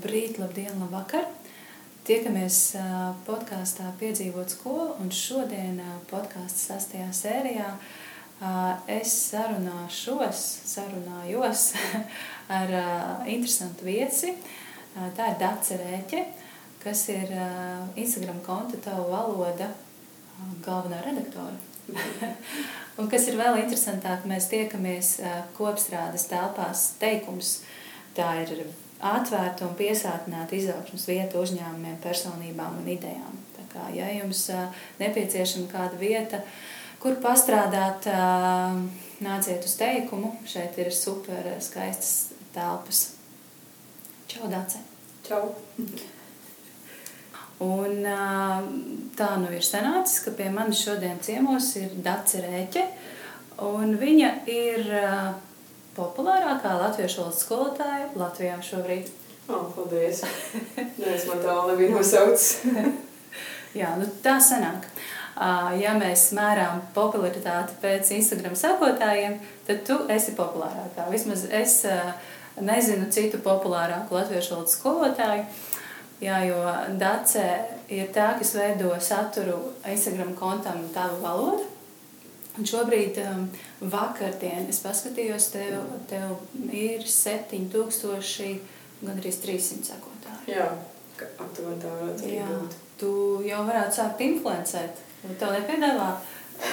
Labrīt, labdien, labvakar! Tiekamies podkāstā Piedzīvot skolu, un šodien podkāstu sastajā sērijā es sarunāšos, sarunājos ar interesantu viesi. Tā ir Dace Rēķe, kas ir Instagram konta Tavu valoda galvenā redaktore. un kas ir vēl interesantāk, mēs tiekamies kopstrādes telpās teikums. Tā ir atvērta un piesātināta izaugsmas vieta uzņēmumiem, personībām un idejām. Tā kā, ja jums nepieciešama kāda vieta, kur pastrādāt, nāciet uz teikumu. Šeit ir super skaistas telpas. Čau, Dāce! Čau! Un, tā nu ir sanācis, ka pie manis šodien ciemos ir Dace Rēķe. Viņa ir populārākā latviešu valodas skolotāja Latvijā šobrīd. Oh, paldies! Nē, man tā nebija nosaucis. Jā, nu tā sanāk. Ja mēs mērām popularitāti pēc Instagram sekotājiem, tad tu esi populārākā. Vismaz es nezinu citu populārāku latviešu valodas skolotāju. Jā, jo Dace ir tā, kas veido saturu Instagram kontam Tava valoda. Un šobrīd, um, vakardien, es paskatījos, tev, tev ir 7000, gan arī 300 sekotāji. Jā, aptuveni tā varētu Jā, būt. Tu jau varētu sākt influencēt. Tev nepiedāvā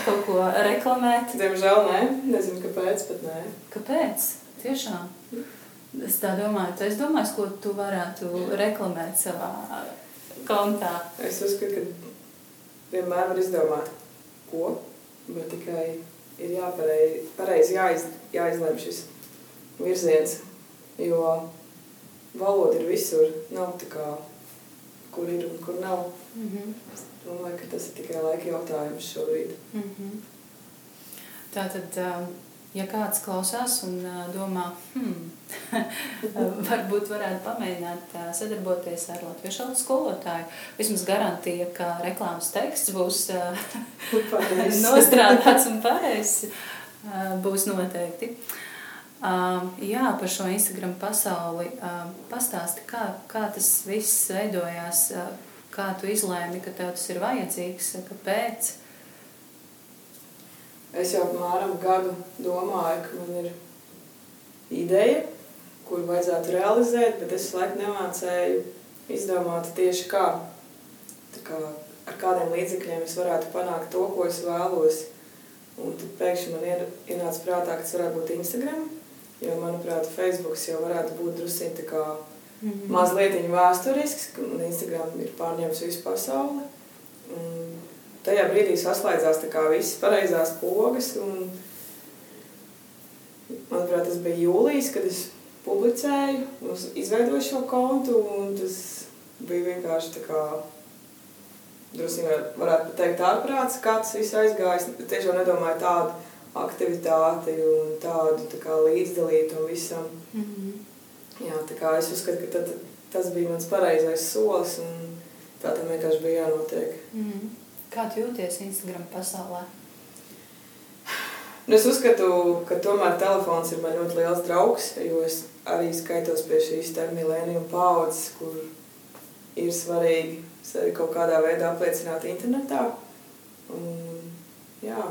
kaut ko reklamēt? Diemžēl nē, nezinu kāpēc, bet nē. Kāpēc? Tiešām. Es tā domāju, tu esi domājis, ko tu varētu reklamēt savā kontā? Es uzskatu, ka vienmēr var izdomāt, ko, bet tikai ir jāpareizi, pareizi jāiz, jāizlem šis virziens, jo valoda ir visur, nav tā kā, kur ir un kur nav. Mm -hmm. Es domāju, ka tas ir tikai laika jautājums šobrīd. Mm -hmm. Tātad, um, ja kāds klausās un domā, hmm, varbūt varētu pamēģināt sadarboties ar latviešu valodas skolotāju. Vismaz garantija, ka reklāmas teksts būs nostrādāts un pareizs, būs noteikti. Jā, par šo Instagram pasauli pastāsti, kā, kā tas viss veidojās, kā tu izlēmi, ka tev tas ir vajadzīgs, kāpēc? Es jau apmēram gadu domāju, ka man ir ideja, kuru vajadzētu realizēt, bet es laikam nemācēju izdomāt tieši kā. Tā kā ar kādiem līdzekļiem es varētu panākt to, ko es vēlos. Un tad pēkšņi man ienāca prātā, ka tas varētu būt Instagram, jo, manuprāt, Facebooks jau varētu būt drusciņ tā kā mm -hmm. mazliet vēsturisks, un Instagram ir pārņēmis visu pasauli. Un tajā brīdī saslēdzās visas pareizās pogas, un manuprāt, tas bija jūlijas, kad es publicēju, izveidoju šo kontu, un tas bija vienkārši tā kā, drusku varētu teikt ārprāts, kā tas viss aizgājis. Tiešām nedomāju tādu aktivitāti un tādu tā kā līdzdalītu visam. Mm -hmm. Jā, tā kā es uzskatu, ka tad, tas bija mans pareizais solis, un tā tam vienkārši bija jānotiek. Mm -hmm. Kā tu jūties Instagram pasaulē? Nu, es uzskatu, ka tomēr telefons ir man ļoti liels draugs, jo es arī skaitos pie šīs milēniju paudzes, kur ir svarīgi sevi kaut kādā veidā apliecināt internetā. Un, jā,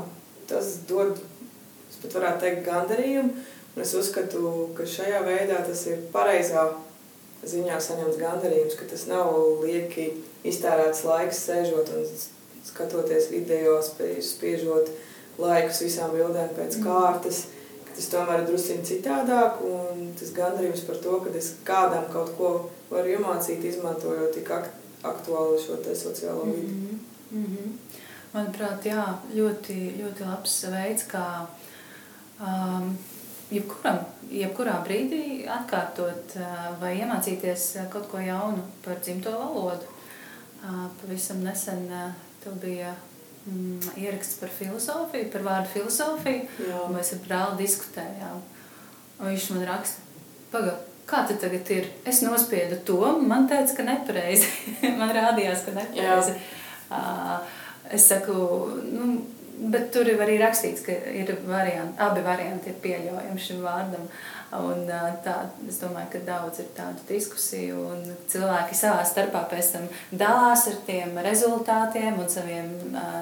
tas dod, es pat varētu teikt, gandarījumu. Un es uzskatu, ka šajā veidā tas ir pareizā ziņā saņemts gandarījums, ka tas nav lieki iztērēts laiks sēžot un skatoties video, spiežot laikus visām bildēm pēc mm. kārtas, tas tomēr ir drusciņ citādāk, un tas gandrījums par to, ka es kādam kaut ko varu iemācīt, izmantojot tik aktuālu šo sociālo vidi. Mm -hmm. Mm -hmm. Manuprāt, jā, ļoti, ļoti labs veids, kā um, jebkuram, jebkurā brīdī atkārtot uh, vai iemācīties kaut ko jaunu par dzimto valodu. Uh, pavisam nesen uh, tev bija mm, ieraksts par filozofiju, par vārdu filozofiju. Jā. Mēs ar brāli diskutējām. Un viņš man raksta, pagaidi, kā tas tagad ir? Es nospiedu to, man teica, ka nepareizi. man rādījās, ka nepareizi. Uh, es saku, nu, bet tur ir arī rakstīts, ka ir varianti, abi varianti ir pieļaujami šim vārdam. Un, tā, es domāju, ka daudz ir tādu diskusiju, un cilvēki savā starpā pēc tam dalās ar tiem rezultātiem un saviem,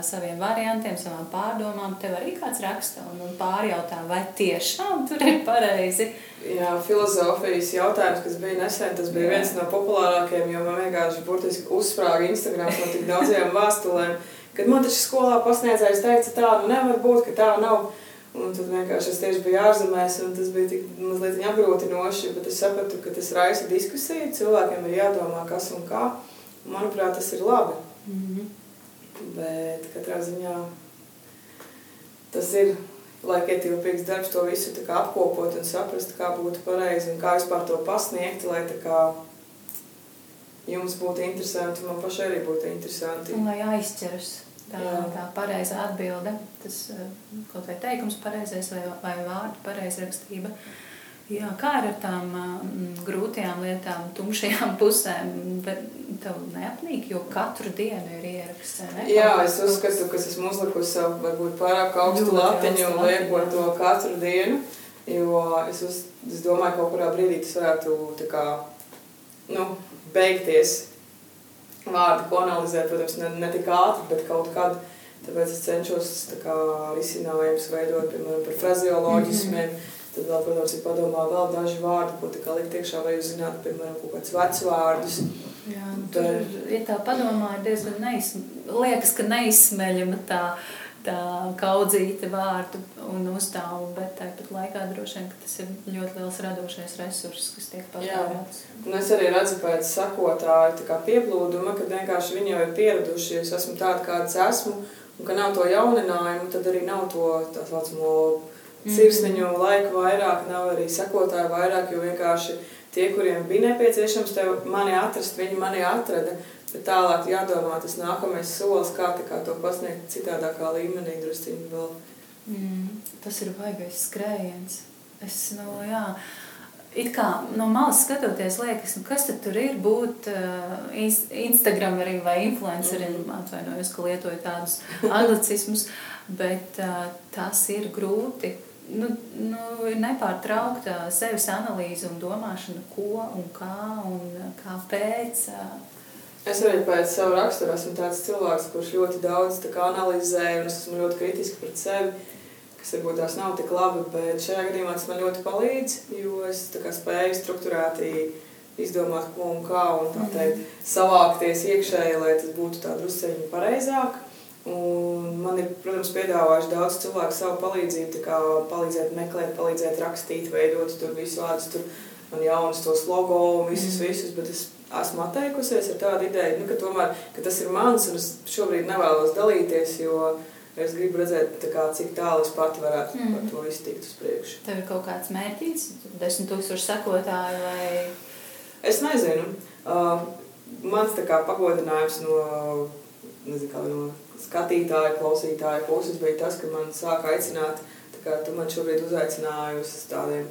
saviem variantiem, savām pārdomām. Tev arī kāds raksta un, un pārjautā, vai tiešām tur ir pareizi. Jā, filozofijas jautājums, kas bija nesen, tas bija Jā. viens no populārākajiem, jo man vienkārši burtiski uzsprāga Instagram no tik daudziem vēstulēm, kad man taču skolā pasniedzējs teica, tā nu nevar būt, ka tā nav. Un tad vienkārši es tieši biju ārzemēs, un tas bija tik mazliet apgrūtinoši, bet es sapratu, ka tas raisa diskusiju, cilvēkiem ir jādomā, kas un kā. Manuprāt, tas ir labi. Mm -hmm. Bet katrā ziņā tas ir laikietilpīgs darbs to visu apkopot un saprast, kā būtu pareizi un kā vispār to pasniegt, lai kā jums būtu interesanti, man pašai arī būtu interesanti. Un lai aizķeras tā, Jā. tā pareizā atbilde, tas eh, kaut vai teikums pareizais vai, vai vārdu pareizrakstība. Jā, kā ar tām mm, grūtajām lietām, tumšajām pusēm, bet tev neapnīk, jo katru dienu ir ieraksts? Jā, es uzskatu, ka esmu uzlikusi savu varbūt pārāk augstu latiņu un liekot to katru dienu, jo es, uz, es domāju, ka kaut kurā brīdī tas varētu tā kā, nu, beigties vārdi, ko analizēt, protams, ne, ne tik ātri, bet kaut kad. Tāpēc es cenšos kā, risinājumus veidot, piemēram, par frazioloģismiem. Mm -hmm. Tad vēl, protams, ir padomā vēl daži vārdi, ko tā kā likt iekšā, vai jūs zināt, piemēram, kaut kāds vecs vārdus. Jā, tur, bet... ja tā padomā, ir diezgan neizsmeļama, liekas, ka neizsmeļama tā, tā kaudzīta vārdu un uzstāvu, bet tāpat laikā droši vien, tas ir ļoti liels radošais resurss, kas tiek patērēts. Un es arī redzu pēc sakotāju pieplūduma, ka vienkārši viņi jau ir pieraduši, es esmu tāda, kāds esmu, un ka nav to jauninājumu, tad arī nav to tā saucamo sirsniņu mm. laiku vairāk, nav arī sakotāju vairāk, jo vienkārši tie, kuriem bija nepieciešams tev mani atrast, viņi mani atrada. Bet tālāk jādomā tas nākamais solis, kā, kā to pasniegt citādākā līmenī drusciņi vēl. Mm, tas ir baigais skrējiens. Es, nu, jā, it kā no malas skatoties, liekas, nu, kas tad tur ir būt uh, Instagramerim vai influencerim, mm. atvainojos, ka lietoju tādus anglicismus, bet uh, tas ir grūti. Nu, nu, nepārtraukta sevis analīze un domāšana, ko un kā un kāpēc. Uh, Es arī pēc savu raksturu esmu tāds cilvēks, kurš ļoti daudz analizē, un es esmu ļoti kritiski pret sevi, kas varbūt tās nav tik labi, bet šajā gadījumā tas man ļoti palīdz, jo es spēju struktūrēti izdomāt, ko un kā, un tā teikt, savākties iekšēji, lai tas būtu tā drusceļi pareizāk. Un man ir, protams, piedāvājuši daudz cilvēku savu palīdzību, kā palīdzēt meklēt, palīdzēt rakstīt, veidot tur visu vārdus, tur man jaunas tos logo un visus, mm. visus, bet es esmu atteikusies ar tādu ideju, nu, ka, tomēr, ka tas ir mans un es šobrīd nevēlos dalīties, jo es gribu redzēt, kā, cik tālu es pati varētu mm. par to iztikt uz priekšu. Tev ir kaut kāds mērķis, desmit tūkstoši sekotāji vai? Es nezinu. Uh, mans kā pagodinājums no, nezinu, kā, no skatītāja, klausītāja puses bija tas, ka man sāka aicināt, kā tu man šobrīd uzaicināji uz tādiem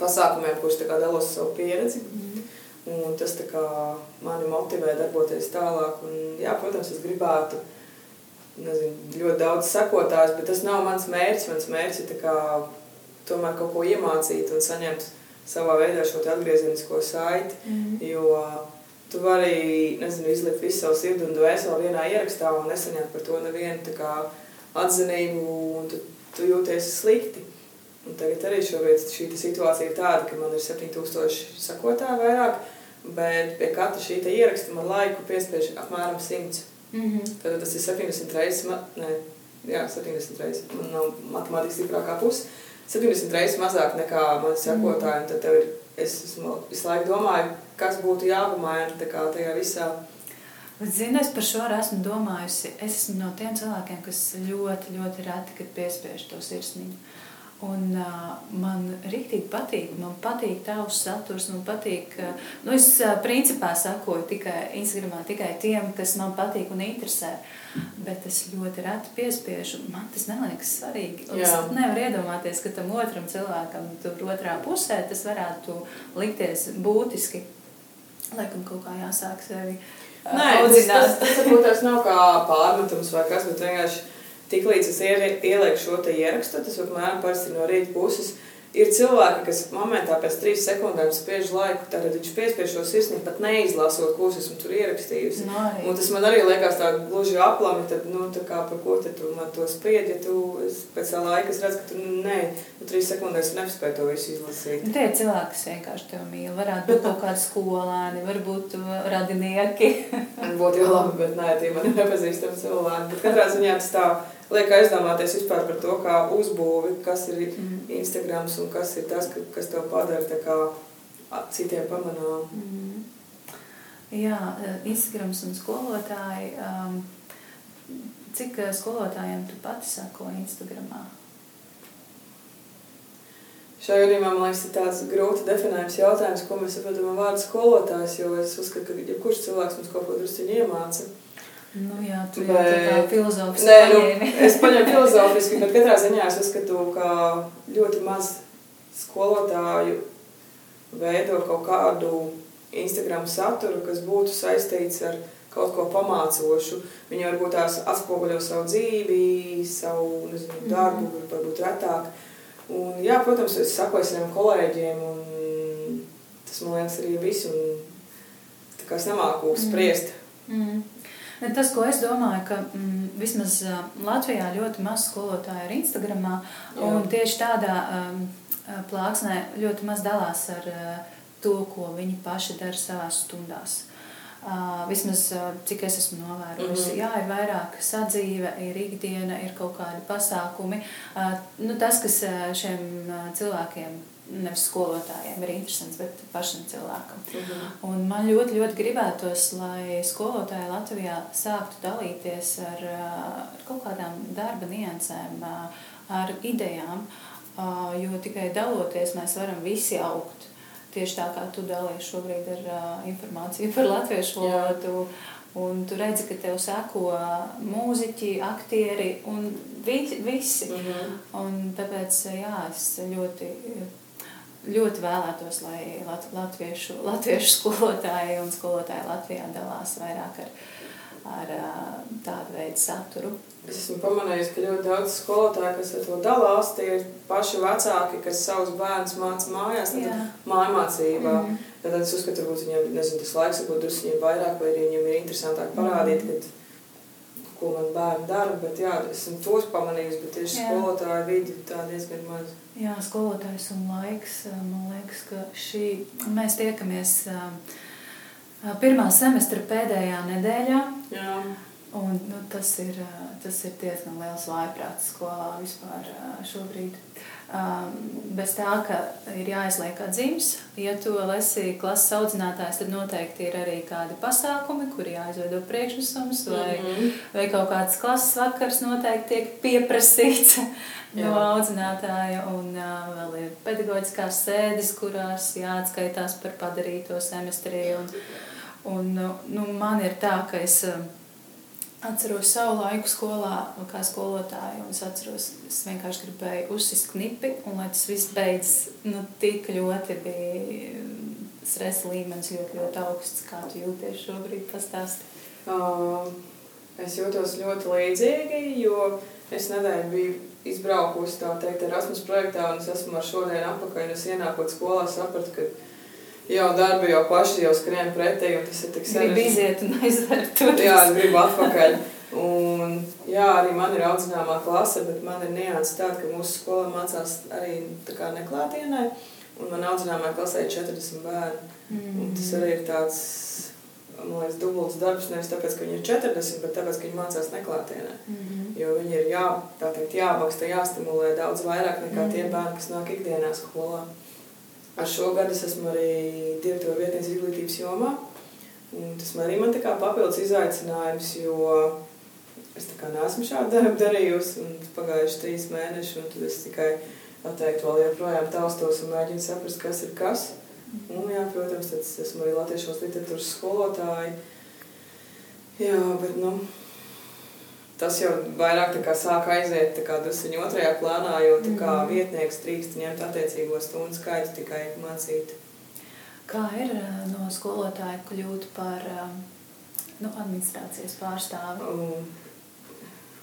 pasākumiem, kā dalos savu pieredzi. Mm. Un tas kā, mani motivē darboties tālāk. Un, jā, protams, es gribētu nezinu, ļoti daudz sekotājus, bet tas nav mans mērķis. Mans mērķis ir kā, tomēr kaut ko iemācīt un saņemt savā veidā šo atgriezenisko saiti. Mm -hmm. Jo tu vari nezinu, izlikt visu savu sirdi un dvēseli vienā ierakstā un nesaņemt par to nevienu kā, atzinību, un tu, tu jūties slikti. Un tagad arī šobrīd šī situācija ir tāda, ka man ir 7000 sakotāji vairāk, bet pie katra šī ieraksta man laiku piespiež apmēram 100. Mm -hmm. Tad tas ir 70 reizes, ne, jā, 70 reizes, man nav matemātikas stiprākā puse, 70 reizes mazāk nekā man sakotāji, un tad ir, es esmu visu laiku domāju, kas būtu jāpamaina tajā visā. Zini, es par šo esmu domājusi. Es esmu no tiem cilvēkiem, kas ļoti, ļoti reti, piespiež to sirsniņu. Un, uh, man rīktīgi patīk, man patīk tavs saturs, man patīk, uh, nu es uh, principā sakoju tikai Instagramā tikai tiem, kas man patīk un interesē, bet es ļoti reti piespiežu, man tas neliekas svarīgi. Un es nevaru iedomāties, ka tam otram cilvēkam tur otrā pusē tas varētu likties būtiski. Laikam kaut kā jāsāk sevi uh, Nē, audzināt. tas, tas, tas, tas nav kā pārmetums vai kas, bet vienkārši tiklīdz es ielieku šo te ierakstu, tas apmēram parasti no rīta puses, Ir cilvēki, kas momentā pēc trīs sekundēm spiež laiku, tad viņš piespiež šo sirsniņu, pat neizlasot, ko es esmu tur ierakstījusi. No, un tas man arī liekas tā gluži aplami, tad, nu, tā kā par ko tu man to spriedi, ja tu pēc tā laika es redzu, ka tu, nē, nu, trīs sekundēs nespēji to visu izlasīt. Nu, tie ir cilvēki, kas vienkārši tevi mīl. Varētu būt kaut kādi skolēni, varbūt uh, radinieki. Būtu jau labi, bet nē, tie man nepazīstami cilvēki. Bet katrā ziņā tas tā liek aizdomāties vispār par to, kā uzbūvi, kas ir mm. Instagrams un kas ir tas, kas tev padara kā citiem pamanām. Mm. Jā, Instagrams un skolotāji. Um, cik skolotājiem tu pati sako Instagramā? Šajā gadījumā man liekas, ir tāds grūti definējams jautājums, ko mēs saprotam ar vārdu skolotājs, jo es uzskatu, ka jebkurš cilvēks mums kaut ko drusciņi iemāca. Nu, jā, tu bet, jau tā filozofiski nē, nu, es paņemu filozofiski, bet katrā ziņā es uzskatu, ka ļoti maz skolotāju veido kaut kādu Instagram saturu, kas būtu saistīts ar kaut ko pamācošu. Viņi varbūt tās atspoguļo savu dzīvi, savu nezinu, mhm. darbu, mm -hmm. varbūt retāk. Un, jā, protams, es sakoju saviem kolēģiem, un tas man liekas arī viss. Un, tā kā es nemāku spriest. Mm -hmm. Tas, ko es domāju, ka mm, vismaz Latvijā ļoti maz skolotāju ir Jā. tieši tādā um, plāksnē ļoti maz dalās ar uh, to, ko viņi paši dara savās stundās. Uh, vismaz uh, cik es esmu novērojusi, mm -hmm. jā, ir vairāk sadzīve, ir ikdiena, ir kaut kādi pasākumi. Uh, nu, tas, kas uh, šiem uh, cilvēkiem nevis skolotājiem ir interesants, bet pašam cilvēkam. Uh mhm. Un man ļoti, ļoti gribētos, lai skolotāji Latvijā sāktu dalīties ar, ar kaut kādām darba niansēm, ar idejām, jo tikai daloties mēs varam visi augt. Tieši tā kā tu dalies šobrīd ar informāciju par latviešu valodu. Un tu redzi, ka tev sako mūziķi, aktieri un vi, visi. Mm -hmm. Un tāpēc jā, es ļoti ļoti vēlētos, lai lat, latviešu, latviešu skolotāji un skolotāji Latvijā dalās vairāk ar, ar tādu veidu saturu. Es esmu pamanījis, ka ļoti daudz skolotāju, kas ar to dalās, tie ir paši vecāki, kas savus bērnus māca mājās, tad mājmācībā. Mm -hmm. Tad es uzskatu, ka viņiem nezinu, tas laiks varbūt drusku vairāk, vai arī viņiem ir interesantāk parādīt, mm -hmm. kad ko man bērni dara, bet jā, esmu tos pamanījusi, bet tieši jā. skolotāju vidi tā diezgan maz. Jā, skolotājs un laiks, man liekas, ka šī, mēs tiekamies pirmā semestra pēdējā nedēļā. Jā. Un, nu, tas, ir, tas ir diezgan liels vājprāts skolā vispār šobrīd. Um, bez tā, ka ir jāizliek atzīmes, ja tu esi klases audzinātājs, tad noteikti ir arī kādi pasākumi, kur jāizveido priekšnesums, vai, mm -hmm. vai kaut kāds klases vakars noteikti tiek pieprasīts no audzinātāja, un uh, vēl ir pedagoģiskās sēdes, kurās jāatskaitās par padarīto semestrī. Un, un, nu, man ir tā, ka es. Uh, Atceros savu laiku skolā, kā skolotāju, un es atceros, es vienkārši gribēju uzsist knipi, un lai tas viss beidzas, nu, tik ļoti bija stresa līmenis ļoti, ļoti augsts. Kā tu jūties šobrīd, pastāsti? Uh, es jūtos ļoti līdzīgi, jo es nedēļu biju izbraukusi tā teikt Erasmus projektā, un es esmu ar šodien apakaļ, un es ienākot skolā sapratu, ka jau darbi jau paši jau skrien pretī, un tas ir tik sarežģīti. Gribu iziet un aizvērt to. Jā, gribu atpakaļ. Un, jā, arī man ir audzināmā klase, bet man ir nianses tāda, ka mūsu skolā mācās arī neklātienē, un man audzināmā klasē ir 40 bērni. Mm. Un tas arī ir tāds, man liekas, dubults darbs, nevis tāpēc, ka viņi ir 40, bet tāpēc, ka viņi mācās neklātienē. Mm -hmm. Jo viņi ir jā, teikt, jāmaksta, jāstimulē daudz vairāk nekā mm. tie bērni, kas nāk ikdienā skolā. Ar šo gadu es esmu arī direktora vietnieks izglītības jomā. Un tas man arī man kā papildus izaicinājums, jo es neesmu šādu darbu darījusi pagājuši trīs mēneši, un tad es tikai atteikti vēl joprojām taustos un mēģinu saprast, kas ir kas. Un jā, protams, tad es esmu arī latviešos literatūras skolotāji. Jā, bet, nu, tas jau vairāk sāk aiziet druskuļi otrajā plānā, jo tā kā mm. vietnieks drīkst ņemt attiecīgo stundu skaitu tikai mācīt. Kā ir eh, no skolotāja kļūt par eh, nu, administrācijas pārstāvi? Um,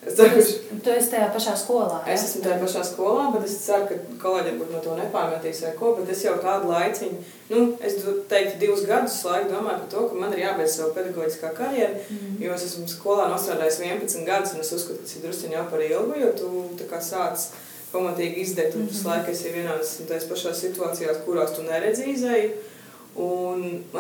Es ceru, tu, esi, tu esi tajā pašā skolā. Es esmu tajā pašā skolā, bet es ceru, ka kolēģi varbūt no to nepārmetīs vai ko, bet es jau kādu laiciņu, nu, es teiktu divus gadus laiku domāju par to, ka man ir jābeidz savu pedagoģiskā karjeru, mm. jo es esmu skolā nostrādājis 11 gadus, un es uzskatu, ka tas ir drusciņi jau par ilgu, jo tu tā kā sāc pamatīgi izdegt, un tas mm -hmm. laika esi vienāds un tajās pašās situācijās, kurās tu neredzi izēju, Un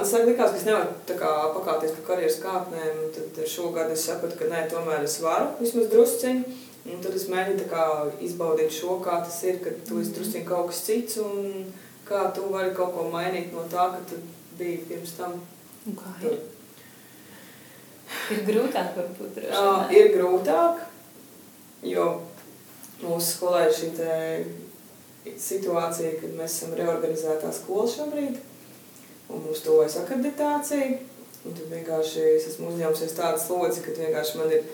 man saka, likās, ka es nevaru kā, pakāpties pa karjeras kāpnēm. Tad šogad es sapratu, ka nē, tomēr es varu vismaz drusciņu. Un tad es mēģinu kā, izbaudīt šo, kā tas ir, kad tu esi drusciņi kaut kas cits un kā tu vari kaut ko mainīt no tā, ka tu biji pirms tam. Un kā ir? Ir grūtāk varbūt. Uh, ir grūtāk, jo mūsu skolā ir šī situācija, kad mēs esam reorganizētā skola šobrīd un mums tuvojas akreditācija. Un tad vienkārši es esmu uzņēmusies tādu slodzi, ka vienkārši man ir,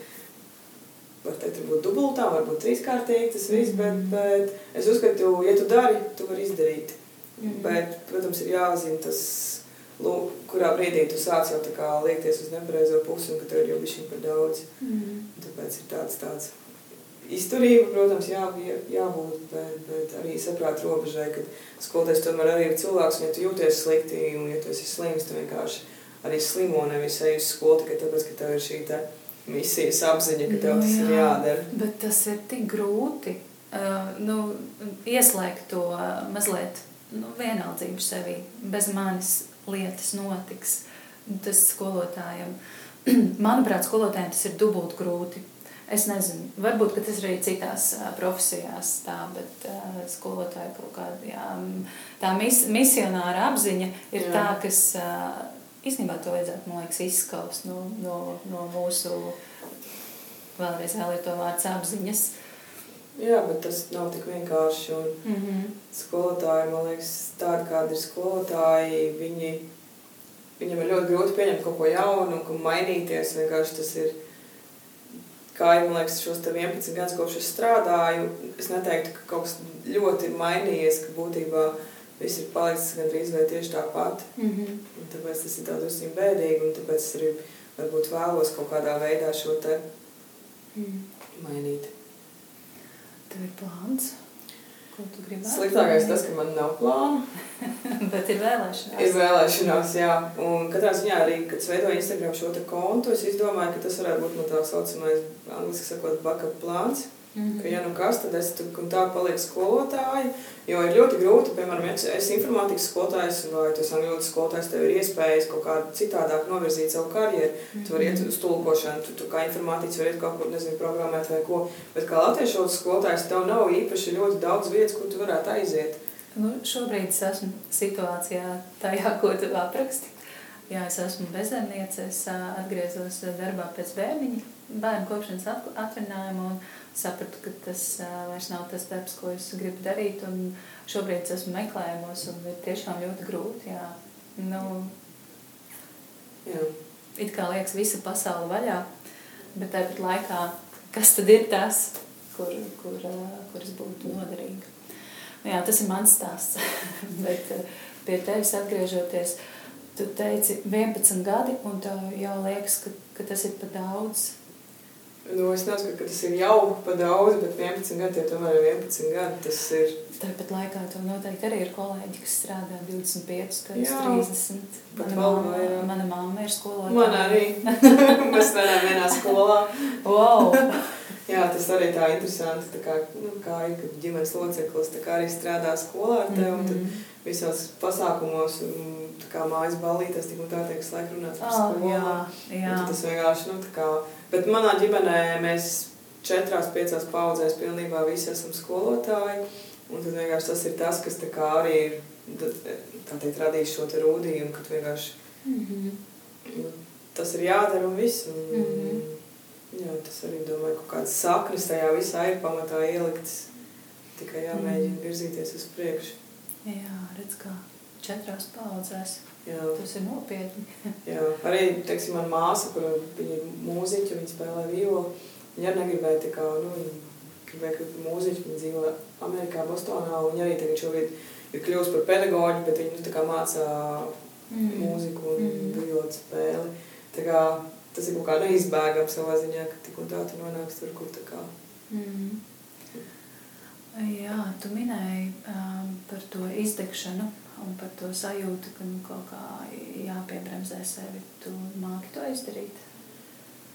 var teikt, varbūt dubultā, varbūt trīskārtīgi tas viss, bet, mm. bet es uzskatu, ja tu dari, tu vari izdarīt. Mm. Bet, protams, ir jāzina tas, lūk, kurā brīdī tu sāc jau tā kā liekties uz nepareizo pusi un ka tev ir jau bišķiņ par daudz. Mm. Tāpēc ir tāds tāds izturība, protams, jā, jābūt, bet, bet arī saprāt robežai, ka skolotājs tomēr arī ir cilvēks, un ja tu jūties slikti, un ja tu esi slims, tu vienkārši arī slimo, nevis ej uz skolu tikai tāpēc, ka tev ir šī te misijas apziņa, ka tev nu, tas jā, ir jādara. Bet tas ir tik grūti, uh, nu, ieslēgt to uh, mazliet nu, vienaldzību sevī. Bez manis lietas notiks. Tas skolotājiem, manuprāt, skolotājiem tas ir dubult grūti Es nezinu, varbūt tas ir arī citās profesijās, tā, bet uh, skolotāja kaut kāda jā, tā mis, misionāra apziņa ir jā. tā, kas uh, īstenībā to vajadzētu, man liekas, izskaust no, no, no mūsu, vēlreiz jālieto vārds apziņas. Jā, bet tas nav tik vienkārši. Un mm -hmm. Skolotāji, man liekas, tādi kādi ir skolotāji, viņi, viņam ir ļoti grūti pieņemt kaut ko jaunu un mainīties. Vienkārši tas ir kā jau liekas, šos 11 gadus, kopš es strādāju, es neteiktu, ka kaut kas ļoti ir mainījies, ka būtībā viss ir palicis gandrīz vai tieši tāpat. Mm -hmm. Un tāpēc tas ir tāds drusku bēdīgi, un tāpēc es arī varbūt vēlos kaut kādā veidā šo te mm. mainīt. Tev ir plāns? Ko tu gribētu? Sliktākais tas, ka man nav plāna. Bet ir vēlēšanās. Ir vēlēšanās, jā. Un katrā ziņā arī, kad es veidoju Instagram šo kontu, es izdomāju, ka tas varētu būt no tā saucamais, angliski sakot, backup plāns. Mm -hmm. Ka, ja nu kas, tad es tur un tā palieku skolotāji, jo ir ļoti grūti, piemēram, ja esi informātikas skolotājs vai tu esi angļu skolotājs, tev ir iespējas kaut kā citādāk novirzīt savu karjeru. Mm -hmm. Tu vari iet uz tulkošanu, tu, tu kā informātiķis vari iet kaut kur, nezinu, programmēt vai ko, bet kā latviešu skolotājs tev nav īpaši ļoti daudz vietas, kur tu varētu aiziet. Nu, šobrīd es esmu situācijā tajā, ko tu apraksti. Jā, es esmu bezdarbniece, es atgriezos darbā pēc bērniņa, bērnu kopšanas atvinājuma un sapratu, ka tas vairs nav tas darbs, ko es gribu darīt šobrīd es esmu meklējumos un ir tiešām ļoti grūti, jā. Nu, jā. It kā liekas visa pasaule vaļā, bet tāpat laikā, kas tad ir tas, kur, kur, kur es būtu noderīga. Nu, jā, tas ir mans stāsts, bet pie tevis atgriežoties, Tu teici 11 gadi, un tev jau liekas, ka, ka tas ir pa daudz. Nu, es nesaku, ka tas ir jau pa daudz, bet 11 gadi jau tomēr ir 11 gadi. Tas ir. Tāpat laikā tev noteikti arī ir kolēģi, kas strādā 25, gadus, 30. Mana mamma, jā. mana mamma ir skolotāja. Man arī. Mēs strādājam vienā skolā. wow! jā, tas arī tā interesanti, tā kā, nu, kā ir, kad ģimenes loceklis tā kā arī strādā skolā ar tevi, mm -hmm. un tad mhm. visos pasākumos un kā mājas ballītes, tik un tā tiek slēgt runāts par oh, skolu. Jā, jā. Tas vienkārši, nu, tā kā, bet manā ģimenē mēs četrās, piecās paudzēs pilnībā visi esam skolotāji, un tad vienkārši tas ir tas, kas arī ir, tā teikt, radījis šo te rūdījumu, ka vienkārši, mm -hmm. tas ir jādara un viss, un, mm -hmm. jā, tas arī, domāju, kaut kādas saknes tajā visā ir pamatā ieliktas, tikai jāmēģina mm -hmm. virzīties uz priekšu. Jā, redz kā četrās paudzēs. Jā. Tas ir nopietni. Jā, arī, teiksim, man māsa, kur viņa ir mūziķa, viņa spēlē violu, viņa arī negribēja tā kā, nu, gribēja kļūt par mūziķu, viņa dzīvo Amerikā, Bostonā, viņa arī tagad šobrīd ir kļūst par pedagoģu, bet viņa, nu, tā kā mācā mm. mūziku un mm. violas spēli. Tā kā tas ir kaut kā neizbēgams savā ziņā, ka tik un tā tu nonāks tur, kur tā kā. Mm. Jā, tu minēji um, par to izdegšanu un par to sajūtu, ka nu, kaut kā jāpiebremzē sevi. Tu māki to izdarīt?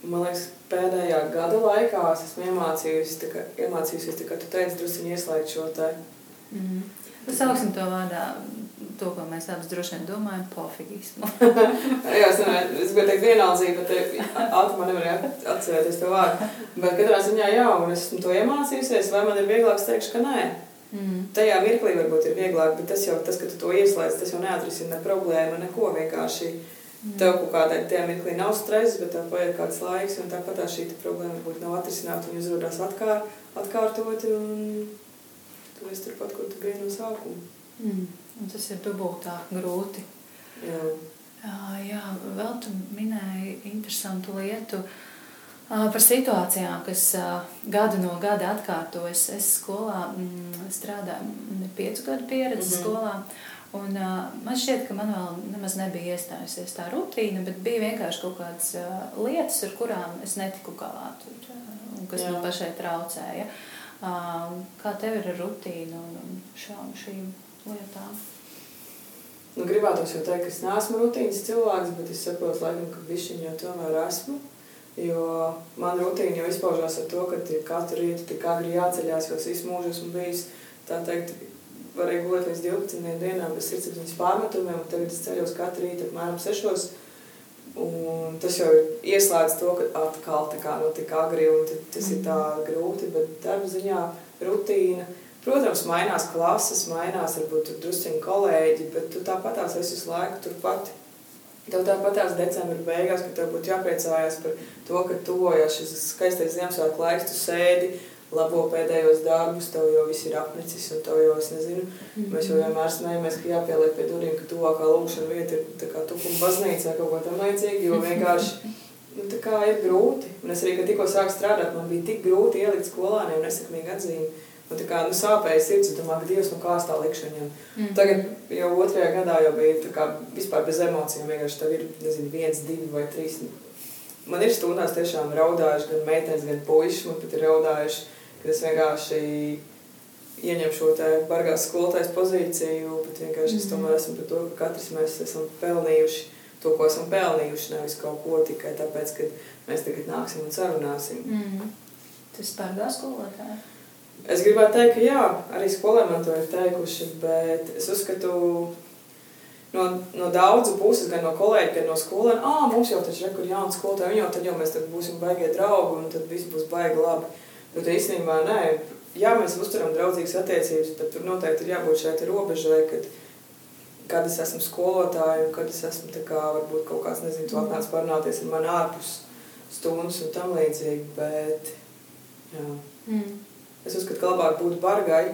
Man liekas, pēdējā gada laikā es esmu iemācījusies, kā, iemācījusies, kā tu teici, drusciņi ieslēgt šo te. Mm. Sauksim to vārdā to, ko mēs abas droši vien domājam, pofigismu. jā, es, nevar, es gribēju teikt vienaldzību, bet ātri man nevarēja atcerēties to vārdu. Bet katrā ziņā jā, un esmu to iemācījusies, vai man ir vieglāk teikšu, ka nē. Mm. Tajā mirklī varbūt ir vieglāk, bet tas jau, tas, ka tu to ieslēdz, tas jau neatrisina ne problēmu, neko vienkārši. Mm. Tev kaut kādā tajā mirklī nav stress, bet tev paiet kāds laiks, un tāpat tā šī problēma varbūt nav atrisināta, un uzrodās atkār, atkārtot, un tu esi turpat, kur tu biji no sākuma. Mm. Un tas ir dubultā grūti. Jā. Jā, vēl tu minēji interesantu lietu par situācijām, kas gadu no gada atkārtojas. Es skolā mm, strādāju piecu gadu pieredzi mm -hmm. skolā. Un, uh, man šķiet, ka man vēl nemaz nebija iestājusies tā rutīna, bet bija vienkārši kaut kādas uh, lietas, ar kurām es netiku galā, tur, uh, kas Jā. man pašai traucēja. Uh, kā tev ir ar rutīnu un šām šīm lietām? Nu, gribētos jau teikt, ka es neesmu rutīnas cilvēks, bet es saprotu, laikam, ka višķiņ jau tomēr esmu. Jo man rutīna jau izpaužās ar to, ka katru rītu tik agri jāceļās, jo es visu mūžu esmu bijis, tā teikt, varēja gulēt līdz 12 dienām bez sirdsapziņas pārmetumiem, un tagad es ceļos katru rītu apmēram 6. Un tas jau ir ieslēdz to, ka atkal tā kā, nu, tik agri, un tas ir tā grūti, bet darba ziņā rutīna – Protams, mainās klases, mainās varbūt drusciņi kolēģi, bet tu tāpatās esi visu laiku turpat. Tev tāpatās decembra beigās, kad tev būtu jāpriecājās par to, ka tuvojas šis skaistais Ziemassvētku laiks, tu sēdi, labo pēdējos darbus, tev jau viss ir apnicis, un tev jau, es nezinu, mm -hmm. mēs jau vienmēr smējamies, ka jāpieliek pie durvīm, ka tuvākā lūkšana vieta ir tukuma baznīca vai kaut ko tam līdzīgi, jo vienkārši, nu, ir grūti. Un es arī, kad tikko sāku strādāt, man bija tik grūti ielikt skolāniem nesakmīgi atzīmi. Nu, tā kā nu, sāpēja sirds, un domāju, ka Dievs, nu kā tā likšu viņam. Mm. Tagad jau otrajā gadā jau bija tā kā vispār bez emocijām, vienkārši tev ir, nezinu, viens, divi vai trīs. Man ir stundās tiešām raudājuši gan meitenes, gan puiši, man pat ir raudājuši, kad es vienkārši ieņem šo bargās skolotājas pozīciju, bet vienkārši mm. es tomēr esmu par to, ka katrs mēs esam pelnījuši to, ko esam pelnījuši, nevis kaut ko tikai tāpēc, ka mēs tagad nāksim un sarunāsim. Mm. Tas bargās skolotāja? Es gribētu teikt, ka jā, arī skolēni man to ir teikuši, bet es uzskatu, no, no daudzu puses, gan no kolēģiem, gan no skolēniem, ah, mums jau taču ir jauna skolotāja, jau tad jau mēs tad būsim baigie draugi un tad viss būs baigi labi. Bet īstenībā nē, jā, mēs uzturam draudzīgas attiecības, bet tur noteikti ir jābūt šeit robežai, kad, kad es esmu skolotāja un kad es esmu kā varbūt kaut kāds, nezinu, tu atnāc parunāties ar mani ārpus stundas un tam līdzīgi, bet jā. Mm. Es uzskatu, ka labāk būt bargai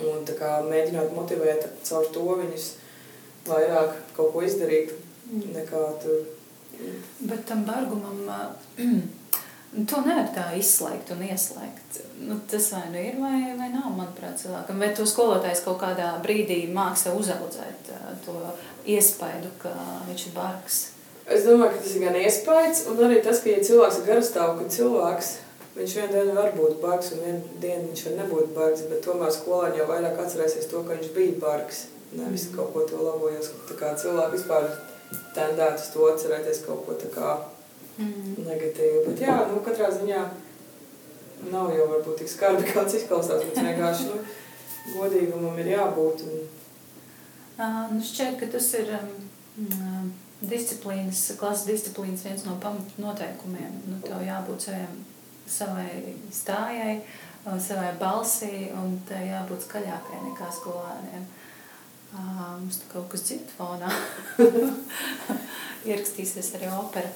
un kā, mēģināt motivēt caur to viņus vairāk kaut ko izdarīt mm. tur. Bet tam bargumam to nevar tā izslēgt un ieslēgt. Nu, tas vai nu ir, vai, vai nav, manuprāt, cilvēkam. Vai to skolotājs kaut kādā brīdī māksa uzaudzēt to iespaidu, ka viņš ir bargs? Es domāju, ka tas ir gan iespējas, un arī tas, ka ja cilvēks ir garastāv, ka cilvēks Viņš vienu dienu var būt bargs, un vienu dienu viņš var nebūt bargs, bet tomēr skolāņi jau vairāk atcerēsies to, ka viņš bija bargs. Nevis mm. kaut ko to labojos. Cilvēki vispār tendētu to atcerēties kaut ko tā kā mm. negatīvu. Bet jā, nu katrā ziņā nav jau varbūt tik skarbi, kāds izklausās, bet vienkārši, nu, godīgumam ir jābūt. Un... Uh, nu šķiet, ka tas ir um, disciplīnas, klases disciplīnas viens no pamatnoteikumiem. Nu, tev jābūt saviem savai stājai, savai balsī, un tai jābūt skaļākai nekā skolēniem. Mums tur kaut kas dzird fonā. Ierakstīsies arī opera.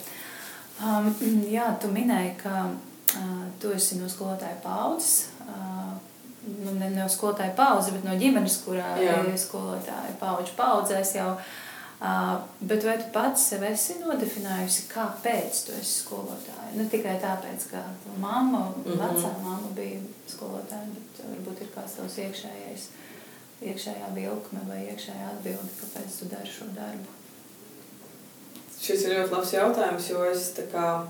Um, jā, tu minēji, ka uh, tu esi no skolotāja paudzes. Uh, nu, ne no skolotāja paudzes, bet no ģimenes, kurā ir skolotāja paudžu paudzēs jau uh, Uh, bet vai tu pats sev esi nodefinējusi, kāpēc tu esi skolotāja? Ne tikai tāpēc, ka mamma, mm -hmm. vecā mamma bija skolotāja, bet varbūt ir kāds tavs iekšējais, iekšējā vilkme vai iekšējā atbilde, kāpēc tu dari šo darbu. Šis ir ļoti labs jautājums, jo es tā kā,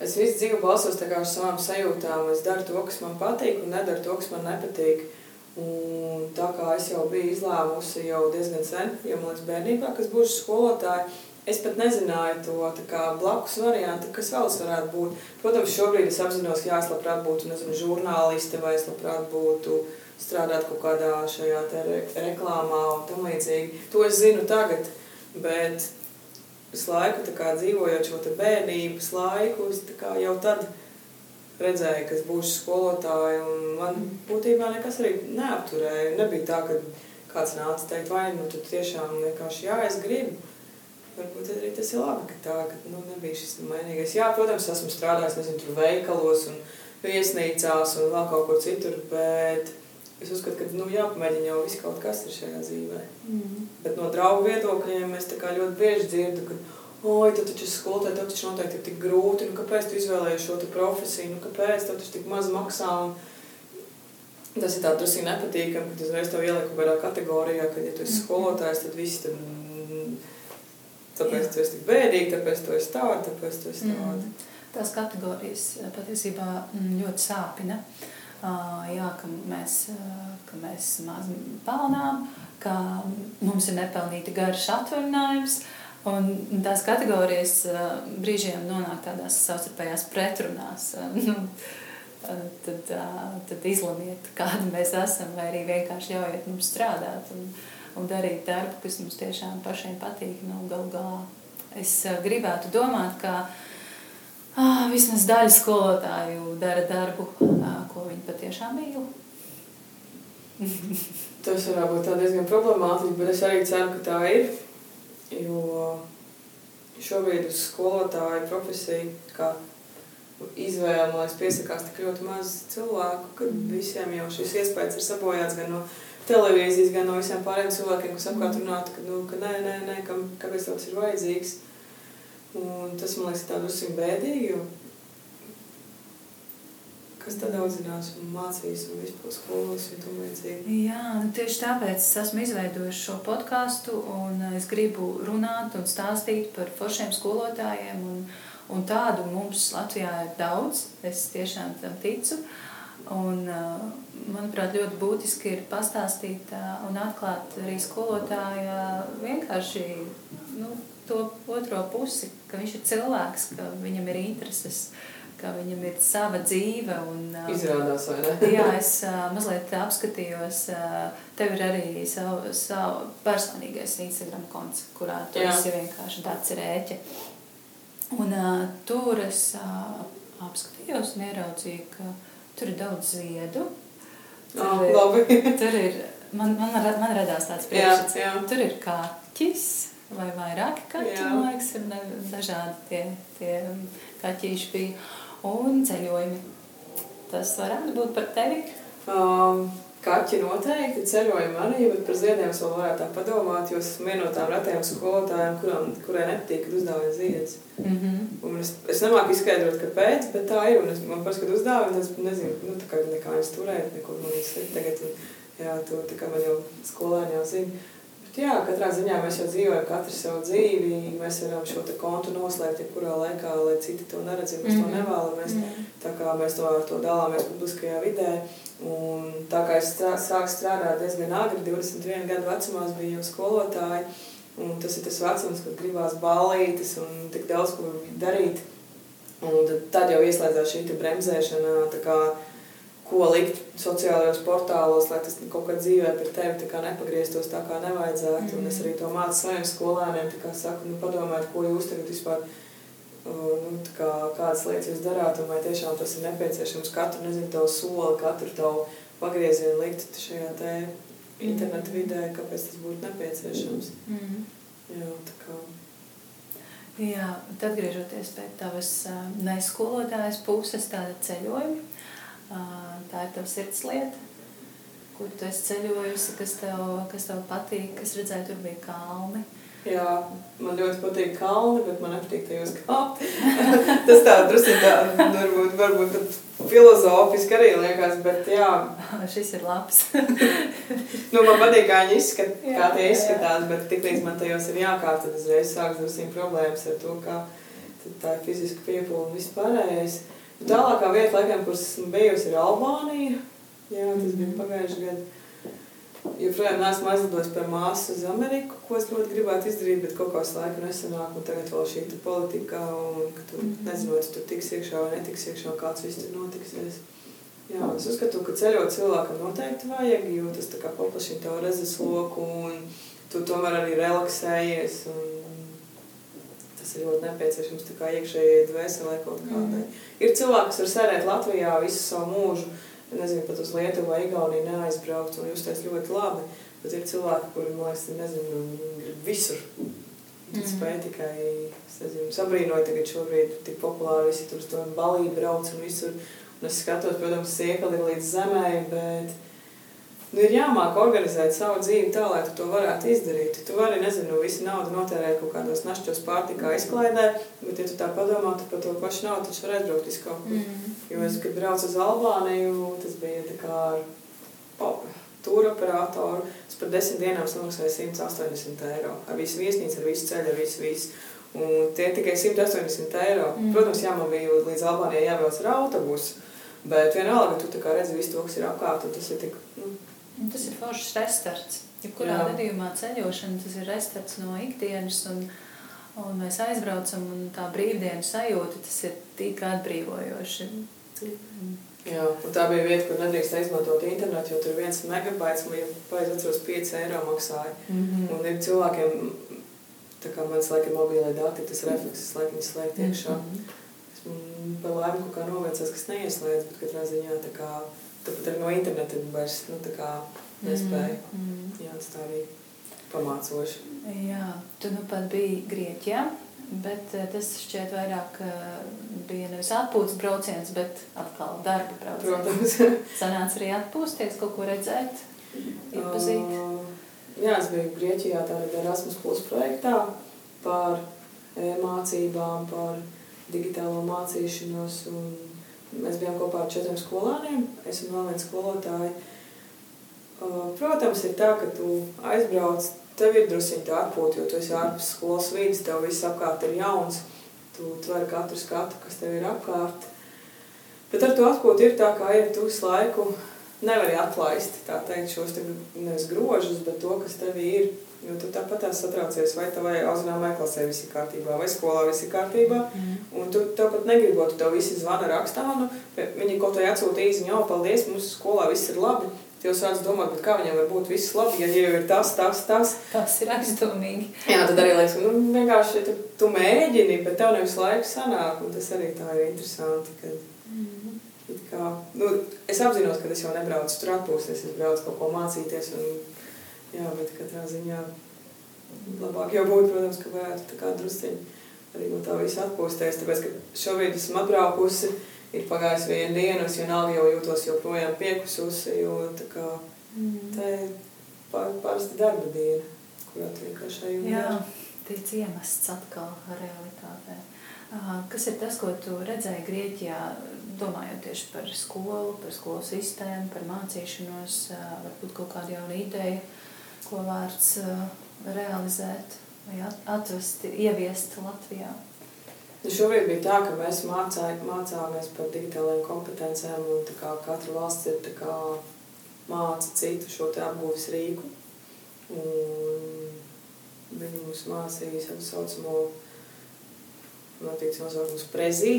es visu dzīvi balsos tā kā ar savām sajūtām. Es daru to, kas man patīk un nedaru to, kas man nepatīk. Un tā kā es jau biju izlēmusi jau diezgan sen, jau man liekas bērnībā, kas būšu skolotāja, es pat nezināju to kā, blakus variantu, kas vēl es varētu būt. Protams, šobrīd es apzinos, ka es labprāt būtu, nezinu, žurnāliste vai es labprāt būtu strādāt kaut kādā šajā re reklāmā un tam līdzīgi. To es zinu tagad, bet visu laiku kā, dzīvojot šo bērnības laiku, es kā, jau tad redzēju, ka es būšu skolotāja. Man būtībā nekas arī neapturēja. Nebija tā, ka kāds nāca teikt, vai nu tu tiešām vienkārši jā, es gribu. Varbūt arī tas ir labi, ka tā ka, nu, nebija šis mainīgais. Jā, protams, esmu strādājis nezinu, tur veikalos un viesnīcās un vēl kaut kur citur, bet es uzskatu, ka nu, jāpamēģina jau viss kaut kas ir šajā dzīvē. Mm. Bet no draugu viedokļiem es ļoti bieži dzirdu, ka oi, tu taču esi skolotāja, tev taču noteikti ir tik grūti, nu kāpēc tu izvēlējies šo profesiju, nu kāpēc tev taču tik maz maksā. Un tas ir tā drusīgi nepatīkami, kad uzreiz tev ieliek kaut kādā kategorijā, ka ja tu esi mhm. skolotājs, tad visi tad, mm, tāpēc Jā. tu esi tik bēdīgi, tāpēc tu esi tāda, tāpēc tu esi tāda. Mm. Tās kategorijas eh, patiesībā mm, ļoti sāpina. Jā, ka mēs, ka mēs maz pelnām, ka mums ir nepelnīti garš atvaļinājums, Un tās kategorijas brīžiem nonāk tādās savstarpējās pretrunās. Nu, tad, tad izlemiet, kādi mēs esam, vai arī vienkārši ļaujiet mums strādāt un, un darīt darbu, kas mums tiešām pašiem patīk. Nu, gal galā es gribētu domāt, ka ah, vismaz daļa skolotāju dara darbu, ah, ko viņi patiešām mīl. Tas varētu būt diezgan problemātiski, bet es arī ceru, ka tā ir. Jo šobrīd uz skolotāju profesiju, kā izvēle, liekas, piesakās tik ļoti maz cilvēku, ka mm. visiem jau šis iespējas ir sabojāts gan no televīzijas, gan no visiem pārējiem cilvēkiem, kas apkārt runātu, ka, nu, ka nē, nē, nē, ka, kāpēc tas ir vajadzīgs. Un tas, man liekas, tā drusku bēdīgi, jo kas tad audzinās un mācīs un vispār skolas un tam līdzīgi. Jā, nu tieši tāpēc es esmu izveidojis šo podkāstu un es gribu runāt un stāstīt par foršiem skolotājiem un, un tādu mums Latvijā ir daudz, es tiešām tam ticu. Un, manuprāt, ļoti būtiski ir pastāstīt un atklāt arī skolotāja vienkārši nu, to otro pusi, ka viņš ir cilvēks, ka viņam ir intereses, uh, ka viņam ir sava dzīve. Un, Izrādās, vai ne? jā, es uh, mazliet apskatījos, uh, tev ir arī savu, savu personīgais Instagram konts, kurā tu jā. esi vienkārši tāds rēķi. Un uh, tur es uh, apskatījos un ieraudzīju, ka tur ir daudz ziedu. Tur, oh, ir, labi. tur ir, man, man, man radās tāds priekšstats, tur ir kaķis vai vairāki kaķi, man liekas, ir dažādi tie, tie kaķīši bija un ceļojumi. Tas varētu būt par tevi? Um, kaķi noteikti, ceļojumi arī, bet par ziediem es vēl varētu tā padomāt, jo esmu viena no tām retajām skolotājām, kurām, kurai nepatīk, kad uzdāvina ziedus. Mm -hmm. Es, es nemāku izskaidrot, kāpēc, bet tā ir. Es, man parasti, kad uzdāvina, es nezinu, nu, kā nekā viņas turēt, nekur man viņas likt tagad. Un, jā, to tā kā man jau skolēni jau zina. Jā, katrā ziņā mēs jau dzīvojam katru savu dzīvi. Mēs varam šo kontu noslēgt jebkurā laikā, lai citi to neredz, ja mēs mm -hmm. to mhm. nevēlamies. Mm -hmm. Tā kā mēs to, to dalāmies publiskajā vidē. Un tā kā es sāku strādāt diezgan agri, 21 gadu vecumā, biju jau skolotāja. Un tas ir tas vecums, kad gribās ballītes un tik daudz ko darīt. Un tad, tad jau ieslēdzās šī bremzēšana. Ko likt sociālajos portālos, lai tas kaut kā dzīvē par tevi nepagrieztos tā kā nevajadzētu. Mm. Un es arī to mācu saviem skolēniem, kā saku, nu padomājiet, ko jūs tagad vispār, nu, tā kā, kādas lietas jūs darāt, un vai tiešām tas ir nepieciešams katru, nezinu, tavu soli, katru tavu pagriezienu likt šajā te internetu mm. vidē, kāpēc tas būtu nepieciešams. Mm. Jā, tā kā. Jā, tad atgriežoties pie tavas neskolotājas puses, tāda ceļojuma, tā ir tava sirdslieta, kur tu esi ceļojusi, kas tev, kas tev patīk, kas redzēja, tur bija kalni. Jā, man ļoti patīk kalni, bet man nepatīk tajos kāpt. Tas tā drusku tā, varbūt, varbūt filozofiski arī liekas, bet jā. Šis ir labs. nu, man patīk, kā viņi izskat, jā, kā tie izskatās, jā. bet tik līdz man tajos ir jākārt, tad uzreiz sāks drusīm problēmas ar to, kā tā ir fiziska piepūle un vispārējais. Tālākā vieta, laikam, kuras esmu bijusi, ir Albānija. Jā, tas bija pagājuši gadu joprojām neesmu aizlidojis pie māsas uz Ameriku, ko es ļoti gribētu izdarīt, bet kaut kāds laika nesanāk, un tagad vēl šī politika, un tu mm -hmm. nezinot, tu tiks iekšā vai netiks iekšā, kāds viss tur notiksies. Jā, es uzskatu, ka ceļot cilvēkam noteikti vajag, jo tas tā kā paplašina tavu redzes loku, un tu tomēr arī relaksējies, un tas ir ļoti nepieciešams tā kā iekšējai dvēselē kaut kādai. Mm -hmm. Ir cilvēki, kas var sēdēt Latvijā visu savu mūžu, nezinu, pat uz Lietuvu vai Igauniju neaizbraukt un justies ļoti labi. Bet ir cilvēki, kuri, man liekas, nezinu, grib visur. Mm. spēj tikai, es nezinu, sabrīnoju tagad šobrīd tik populāri visi tur uz to balī brauc un visur. Un es skatos, protams, siekali līdz zemē, bet nu, ir jāmāk organizēt savu dzīvi tā, lai tu to varētu izdarīt. Tu vari, nezinu, visu naudu notērēt kaut kādos našķos pārtikā izklaidē, bet, ja tu tā padomā, tu par to pašu naudu taču var aizbraukt visu kaut kur. Mm. Jo es, kad braucu uz Albāniju, tas bija tā kā ar tūra operatoru, es par desmit dienām samaksāju 180 eiro. Ar visu viesnīcu, ar visu ceļu, ar visu, visu. Un tie tikai 180 eiro. Mm. Protams, jā, man bija līdz Albānijai jābrauc ar autobusu, bet vienalga, tu redzi visu to, kas ir apkārt, un tas ir tik, nu, Un tas ir foršs restarts. Jebkurā gadījumā ceļošana tas ir restarts no ikdienas, un, un mēs aizbraucam, un tā brīvdienas sajūta tas ir tik atbrīvojoši. Jā, tā bija vieta, kur nedrīkst izmantot internetu, jo tur viens megabaits, pareizi atceros, 5 eiro maksāja. Mm -hmm. Un ir cilvēkiem, tā kā mans laikam mobilai dati, tas reflekses laikam slēgt iekšā. Mm -hmm. Es par laimi kaut kā novēcās, kas neieslēdz, bet katrā ziņā tā kā Tāpat arī no interneta vairs nu, nespēja. Mm, mm. Jā, tas tā arī pamācoši. Jā, tu nu pat biji Grieķijā, bet eh, tas šķiet vairāk eh, bija nevis atpūtas brauciens, bet atkal darba brauciens. Protams. Sanāca arī atpūsties, kaut ko redzēt, iepazīt. Uh, jā, es biju Grieķijā tādā Erasmus Plus projektā par mācībām, par digitālo mācīšanos un Mēs bijām kopā ar četriem skolāniem, es un vēl viens skolotāji. Protams, ir tā, ka tu aizbrauc, tev ir drusciņi tā atpūta, jo tu esi ārpus skolas vidas, tev viss apkārt ir jauns, tu tver katru skatu, kas tev ir apkārt. Bet ar to atpūtu ir tā, kā ir tu visu laiku nevari atlaist, teikt, šos te grožus, bet to, kas tev ir Jo tu tāpat tās satraucies, vai tavai auzinājumai klasē viss ir kārtībā, vai skolā viss ir kārtībā. Mm. Un tu tev pat negribot, tev visi zvana rakstā, nu, viņi kaut vai atsūta īziņu, jau paldies, mums skolā viss ir labi. Tu jau sāc domāt, bet kā viņam var būt viss labi, ja jau ir tas, tas, tas. Tas ir aizdomīgi. Jā, tad arī liekas, nu, vienkārši tu, tu mēģini, bet tev nevis laiku sanāk, un tas arī tā ir interesanti, kad, mm. kā, nu, es apzinos, ka es jau nebraucu tur atpūsties, es braucu kaut ko mācīties, un Jā, bet katrā ziņā labāk jau būtu, protams, ka varētu tā kā drusciņi arī no tā visa atpūsties, tāpēc, ka šobrīd esmu atbraukusi, ir pagājis viena diena, es vienalga jau jūtos joprojām piekususi, jo tā kā mm. tā ir pār, parasti darba diena, kurā tu vienkārši un Jā, tic iemests atkal realitātē. Kas ir tas, ko tu redzēji Grieķijā, domājot tieši par skolu, par skolu sistēmu, par mācīšanos, varbūt kaut kāda jauna ideja, ko vērts uh, realizēt vai atvest, ieviest Latvijā? Šobrīd bija tā, ka mēs mācā, mācāmies par digitālajām kompetencēm un tā katra valsts ir tā māca citu šo apgūves rīku. Un viņi mums mācīja savu saucamo, notiek nosaukums prezī.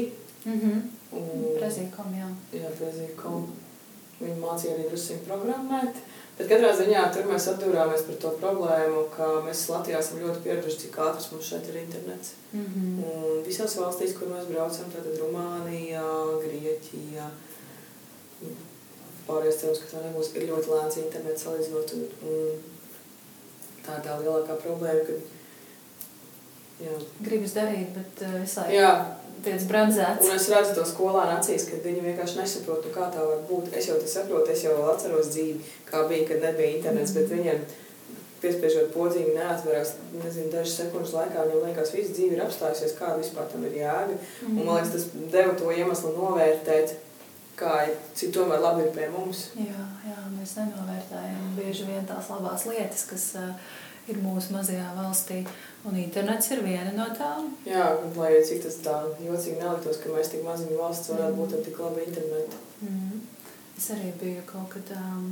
Mm -hmm. Un, prezī.com, jā. Jā, prezī.com. Viņi mācīja arī drusciņu programmēt. Uh, Bet katrā ziņā tur mēs atdūrāmies par to problēmu, ka mēs Latvijā esam ļoti pieraduši, cik ātrs mums šeit ir internets. Mm -hmm. Un visās valstīs, kur mēs braucam, tātad Rumānijā, Grieķijā, pārējais cerams, ka tā nebūs, ir ļoti lēns internets salīdzinot. Un, un tā ir tā lielākā problēma, kad jā. Gribas darīt, bet visai. Jā, tiec bremzēts. Un es redzu to skolānu acīs, ka viņi vienkārši nesaprot, nu, kā tā var būt. Es jau to saprotu, es jau atceros dzīvi, kā bija, kad nebija internets, mm. bet viņiem piespiežot podziņu neatverās, nezinu, dažas sekundes laikā, viņam liekas, viss dzīve ir apstājusies, kāda vispār tam ir jēga. Mm. Un man liekas, tas deva to iemeslu novērtēt kā cik tomēr labi ir pie mums. Jā, jā, mēs nenovērtējam bieži vien tās labās lietas, kas uh, ir mūsu mazajā valstī. Un internets ir viena no tām. Jā, lai cik tas tā jocīgi neliktos, ka mēs tik maziņu valsts varētu mm. būt ar tik labu internetu. Mm. Es arī biju kaut kad um,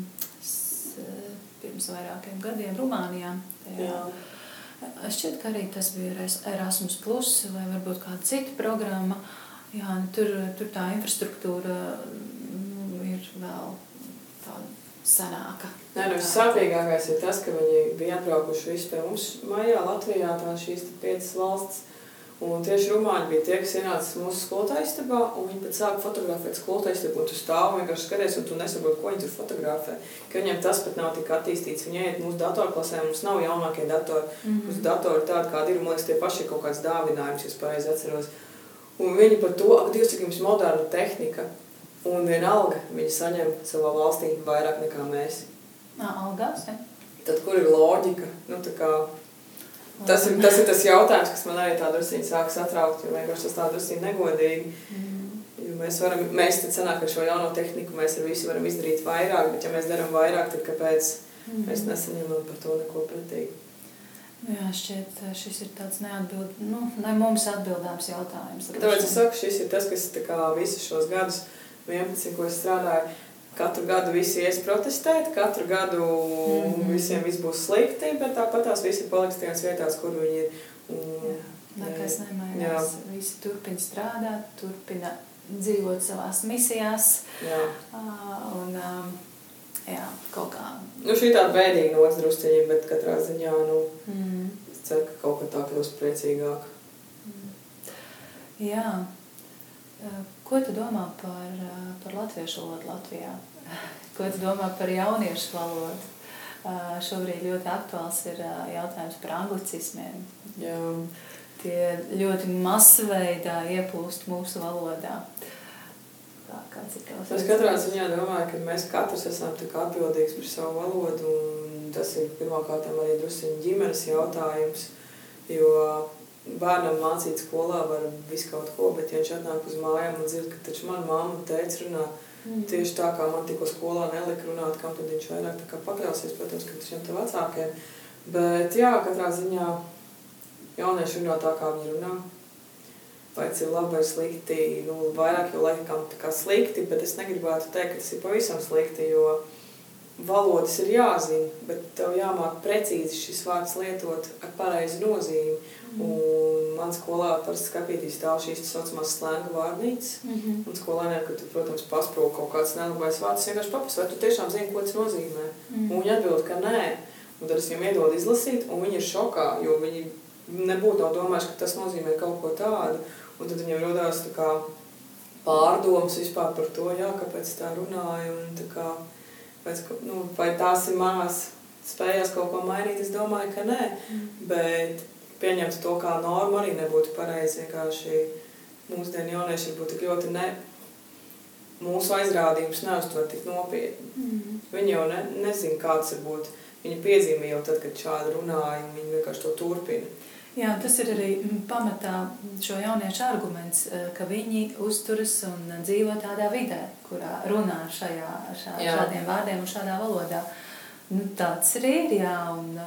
pirms vairākiem gadiem Rumānijā. Tajā. Jā. Šķiet, ka arī tas bija Erasmus, Plus vai varbūt kāda cita programma. Jā, tur, tur tā infrastruktūra nu, ir vēl tāda senāka. Nē, nu, sāpīgākais ir tas, ka viņi bija atbraukuši visi pie mums mājā, Latvijā, tā šīs piecas valsts. Un tieši rumāņi bija tie, kas ienāca mūsu skolotāju istabā, un viņi pat sāka fotografēt skolotāju istabu, un tu stāv un vienkārši skaties, un tu nesaproti, ko viņi tur fotografē. Ka viņiem tas pat nav tik attīstīts. Viņi iet mūsu datorklasē, mums nav jaunākie datori. Mm -hmm. Mūsu datori tādi, kādi ir, man liekas, tie paši kaut kāds dāvinājums, ja es pareizi atceros. Un viņi par to, ak, Dievs, cik jums moderna tehnika. Un vienalga viņi saņem savā valstī vairāk nekā mēs. Nā, algās, ja? Tad kur ir loģika? Nu, tā kā Tas ir, tas ir tas jautājums, kas man arī tā drusīņi sāk satraukt, jo vienkārši tas tā drusīņi negodīgi. Mm. Jo mēs varam, mēs tad sanāk ar šo jauno tehniku, mēs ar visu varam izdarīt vairāk, bet ja mēs darām vairāk, tad kāpēc mm. mēs nesaņemam par to neko pretīgi? Jā, šķiet, šis ir tāds neatbild, nu, ne mums atbildāms jautājums. Tāpēc es saku, šis ir tas, kas tā kā visus šos gadus 11, ko es strādāju, Katru gadu visi ies protestēt, katru gadu mm -hmm. visiem viss būs slikti, bet tāpat tās visi paliks tajās vietās, kur viņi ir. Un, Nekas nemainās. Visi turpina strādāt, turpina dzīvot savās misijās. Jā. Uh, un, um, jā, kaut kā. Nu, šī tāda bēdīga nots drusciņi, bet katrā ziņā, nu, mm. es ceru, ka kaut kā tā kļūst priecīgāk. Mm. Jā. Ko tu domā par, par latviešu valodu Latvijā? Ko tu domā par jauniešu valodu? Šobrīd ļoti aktuāls ir jautājums par anglicismiem. Jā. Tie ļoti masveidā ieplūst mūsu valodā. Tā? Es katrā ziņā domāju, ka mēs katrs esam atbildīgs par savu valodu, tas ir pirmkārt arī drusciņi ģimenes jautājums, jo bērnam mācīt skolā var visu kaut ko, bet ja viņš atnāk uz mājām un dzird, ka taču man mamma teica runā mm. tieši tā, kā man tikko skolā nelika runāt, kam tad viņš vairāk tā kā pakļausies, protams, ka šiem te vecākiem. Bet jā, katrā ziņā jaunieši runā tā, kā viņi runā. Vai tas ir labi vai slikti, nu, vairāk jau laikam tā kā slikti, bet es negribētu teikt, ka tas ir pavisam slikti, jo valodas ir jāzina, bet tev jāmāk precīzi šis vārds lietot ar pareizu nozīmi. Un man skolā parasti skapītīs tā šīs tā saucamās slēnga vārnīcas. Mm -hmm. Un skolēniem, kad tu, protams, pasprūk kaut kāds nelabais vārds, vienkārši papas, vai tu tiešām zini, ko tas nozīmē. Mm -hmm. Un viņi atbild, ka nē. Un tad es viņiem iedodu izlasīt, un viņi ir šokā, jo viņi nebūtu domājuši, ka tas nozīmē kaut ko tādu. Un tad viņiem rodās tā kā pārdomas vispār par to, jā, kāpēc tā runāja. Un tā kā, pēc, nu, vai tās ir manās spējās kaut ko mainīt, es domāju, ka nē. Mm. Bet pieņemt to kā normu arī nebūtu pareizi. Vienkārši mūsdienu jaunieši būtu tik ļoti ne, mūsu aizrādījumus neuztver tik nopietni. Mm. Viņi jau ne, nezina, kāds ir būt. Viņi piezīmē jau tad, kad šādi runāja, un viņi vienkārši to turpina. Jā, tas ir arī pamatā šo jauniešu arguments, e, ka viņi uzturas un dzīvo tādā vidē, kurā runā šajā, šā, jā. šādiem vārdiem un šādā valodā. Nu, tāds arī ir, jā, un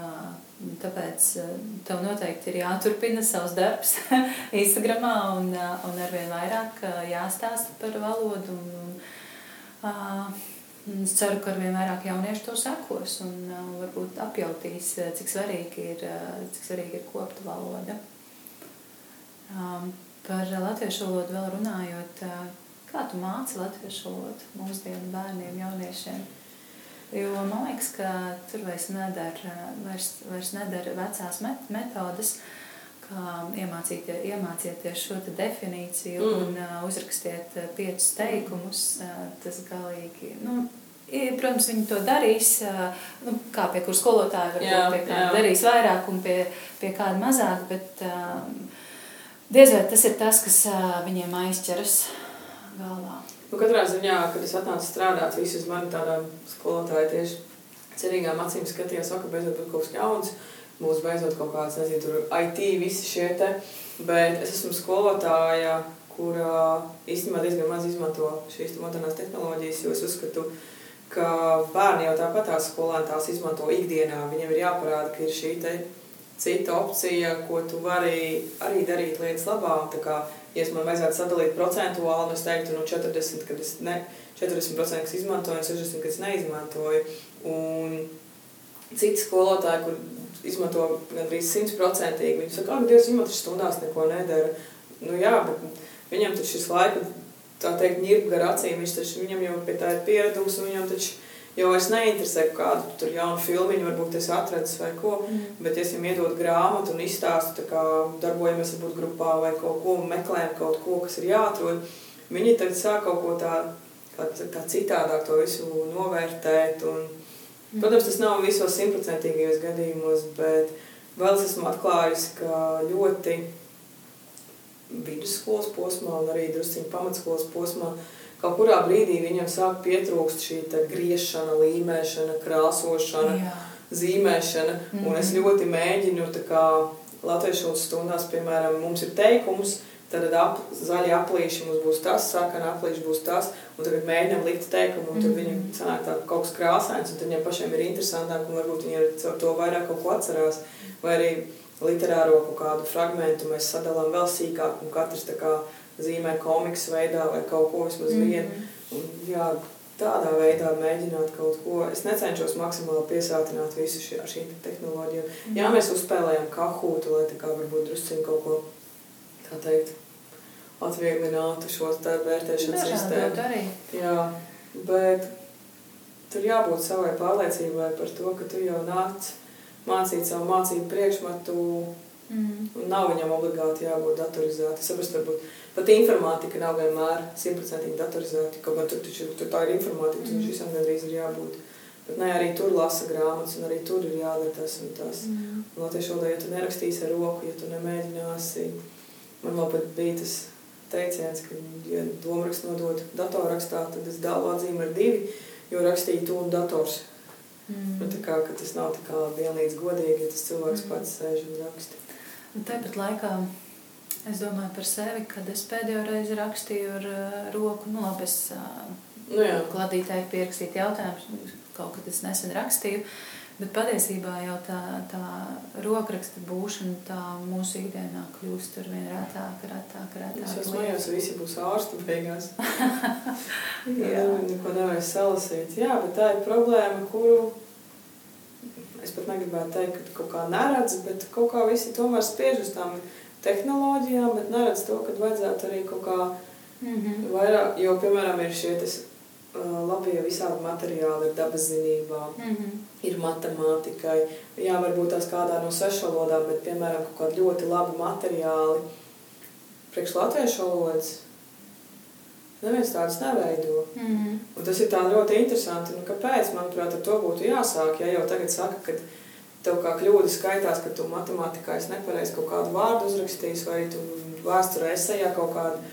Tāpēc eh, tev noteikti ir jāturpina savs darbs Instagram un, eh, un arvien vairāk eh, jāstāsta par valodu. Un, uh, es ceru, ka arvien vairāk jauniešu to sekos un uh, varbūt apjautīs, cik svarīgi ir, cik svarīgi ir kopta valoda. Um, par latviešu valodu vēl runājot, kā tu māci latviešu valodu mūsdienu bērniem, jauniešiem? Jo man liekas, ka tur vairs nedara, vairs, vairs nedara vecās met metodas, kā iemācīties, šo definīciju mm. un uh, uzrakstiet piecus teikumus. Uh, tas galīgi, nu, Protams, viņi to darīs, nu, kā pie kuras skolotāja varbūt jā, pie kāda darīs vairāk un pie, pie kāda mazāk, bet um, diez vai tas ir tas, kas uh, viņiem aizķeras galvā. Nu, katrā ziņā, kad es atnācu strādāt, visi uz mani tādā skolotāja tieši cerīgām acīm skatījās, ka beidzot būs kaut kas jauns, būs beidzot kaut kāds, nezinu, tur IT, visi šie te, bet es esmu skolotāja, kur īstenībā diezgan maz izmanto šīs modernās tehnoloģijas, jo es uzskatu, ka bērni jau tāpat tās skolēni tās izmanto ikdienā. Viņiem ir jāparāda, ka ir šī cita opcija, ko tu vari arī darīt lietas labā. Ja man vajadzētu sadalīt procentuāli, es teiktu, nu 40, kad es ne, 40% kas izmantoju, un 60, kas neizmantoju. Un citi skolotāji, kur izmanto gandrīz simtprocentīgi, viņi saka, ka Dievs, viņam taču stundās neko nedara. Nu jā, bet viņam taču šis laika, tā teikt, ņirp gar acīm, viņš taču, viņam jau pie tā ir pieredums, un viņam taču jau es neinteresēju, kādu tur jaunu filmu varbūt es atradu vai ko. Mm. Bet, ja viņam iedodu grāmatu un izstāstu, kā darbojamies varbūt grupā vai kaut ko, meklējam kaut ko, kas ir jāatrod, viņi tagad sāk kaut ko tādu kā, kā citādāk to visu novērtēt. Un, mm. protams, tas nav visos simtprocentīgajos gadījumos, bet vēl es esmu atklājusi, ka ļoti vidusskolas posmā un arī drusciņu pamatskolas posmā kaut kurā brīdī viņam sāk pietrūkst šī griešana, līmēšana, krāsošana, Jā. zīmēšana. Mm -hmm. Un es ļoti mēģinu, kā latviešu stundās, piemēram, mums ir teikums, Tad ap, zaļi aplīši mums būs tas, sarkana aplīši būs tas, un tagad mēģinām likt teikumu, un tad mm -hmm. viņam sanāk tā kaut kas krāsains, un tad viņiem pašiem ir interesantāk, un varbūt viņi ar to vairāk kaut ko atcerās. Vai arī literāro kaut kādu fragmentu mēs sadalām vēl sīkāk, un katrs tā kā zīmē komiks veidā vai kaut ko vismaz mm -hmm. vienu. Un, jā, tādā veidā mēģināt kaut ko. Es necenšos maksimāli piesātināt visu šī, ar šīm tehnoloģijām. Mm -hmm. Jā, mēs uzspēlējam kahūtu, lai tā kā varbūt drusciņ kaut ko tā teikt, atvieglinātu šo vērtēšanas sistēmu. Jā, bet tur jābūt savai pārliecībai par to, ka tu jau nāc mācīt savu mācību priekšmetu, mm. un nav viņam obligāti jābūt datorizēti. Saprast, varbūt pat informātika nav vienmēr simtprocentīgi datorizēta, kaut gan tur, tur, tur tā ir informātika, mm. tur visam gandrīz ir jābūt. Bet ne, arī tur lasa grāmatas, un arī tur ir jādara tas un tas. Mm. Un latviešu valodā, ja tu nerakstīsi ar roku, ja tu nemēģināsi Man vēl pat bija tas teiciens, ka, ja domārakstu nodod datorrakstā, tad es dālu atzīmi ar divi, jo rakstīja to un dators. Mm. Nu, tā kā, tas nav tā kā vienlīdz godīgi, ja tas cilvēks mm. pats sēž un raksta. Un tāpat laikā es domāju par sevi, kad es pēdējo reizi rakstīju ar uh, roku, nu labi, es uh, nu, jā. kladītāji pierakstīt jautājumus, kaut kad es nesen rakstīju, Bet patiesībā jau tā, tā rokraksta būšana tā mūsu ikdienā kļūst ar vien retāk, retāk, retāk. Es jau smējos, visi būs ārsti beigās. Jā. Neko nevarēs salasīt. Jā, bet tā ir problēma, kuru es pat negribētu teikt, ka kaut kā neredz, bet kaut kā visi tomēr spiež uz tām tehnoloģijām, bet neredz to, ka vajadzētu arī kaut kā mm -hmm. vairāk, jo, piemēram, ir šie tas labie visādi materiāli ir dabas zinībām, mm -hmm. ir matemātikai. Jā, varbūt tās kādā no svešvalodām, bet, piemēram, kaut kādi ļoti labi materiāli priekš latviešu valodas. Neviens tāds neveido. Mm -hmm. Un tas ir tā ļoti interesanti. Nu, kāpēc, manuprāt, ar to būtu jāsāk? Ja jau tagad saka, ka tev kā kļūda skaitās, ka tu matemātikā esi nepareizi kaut kādu vārdu uzrakstījis, vai tu vēsturē esējā kaut kādu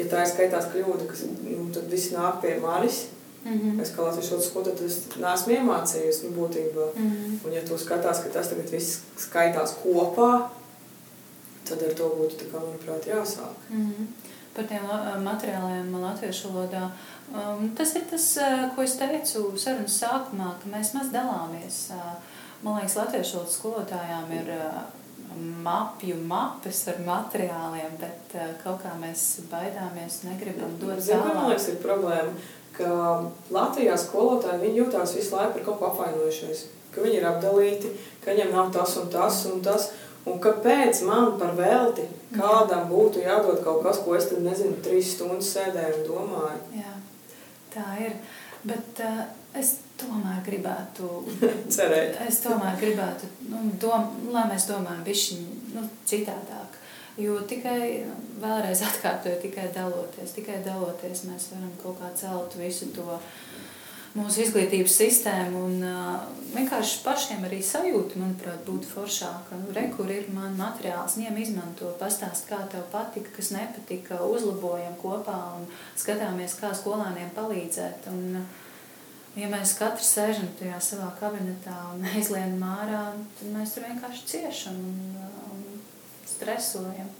ja tā ir skaitās kļūda, kas, nu, tad viss nāk pie manis. Mm -hmm. Es kā latviešu skolu, tad es neesmu iemācījies, nu, būtībā. Mm -hmm. Un ja tu skatās, ka tas tagad viss skaitās kopā, tad ar to būtu, kā, manuprāt, jāsāk. Mm -hmm. Par tiem materiāliem latviešu valodā. Um, tas ir tas, ko es teicu sarunas sākumā, ka mēs maz dalāmies. Man liekas, latviešu valodas skolotājām ir mapju mapes ar materiāliem, bet uh, kaut kā mēs baidāmies, negribam dot tālāk. Man liekas, ir problēma, ka Latvijā skolotāji jūtās visu laiku par kaut ko apvainojušies. Ka viņi ir apdalīti, ka viņiem nav tas un tas un tas. Un kāpēc man par velti kādam būtu jādod kaut kas, ko es tad nezinu, trīs stundas sēdēju un domāju? Jā, tā ir. Bet uh, es tomēr gribētu cerēt. Es tomēr gribētu, nu, dom, lai mēs domājam bišķiņ nu, citādāk. Jo tikai, vēlreiz atkārtoju, tikai daloties, tikai daloties mēs varam kaut kā celt visu to mūsu izglītības sistēmu un uh, vienkārši pašiem arī sajūta, manuprāt, būtu foršāka. Nu, re, kur ir man materiāls, ņem izmanto, pastāst, kā tev patika, kas nepatika, uzlabojam kopā un skatāmies, kā skolāniem palīdzēt. Un, uh, Ja mēs katrs sēžam tajā savā kabinetā un aizlienam ārā, tad mēs tur vienkārši ciešam un, un stresojam.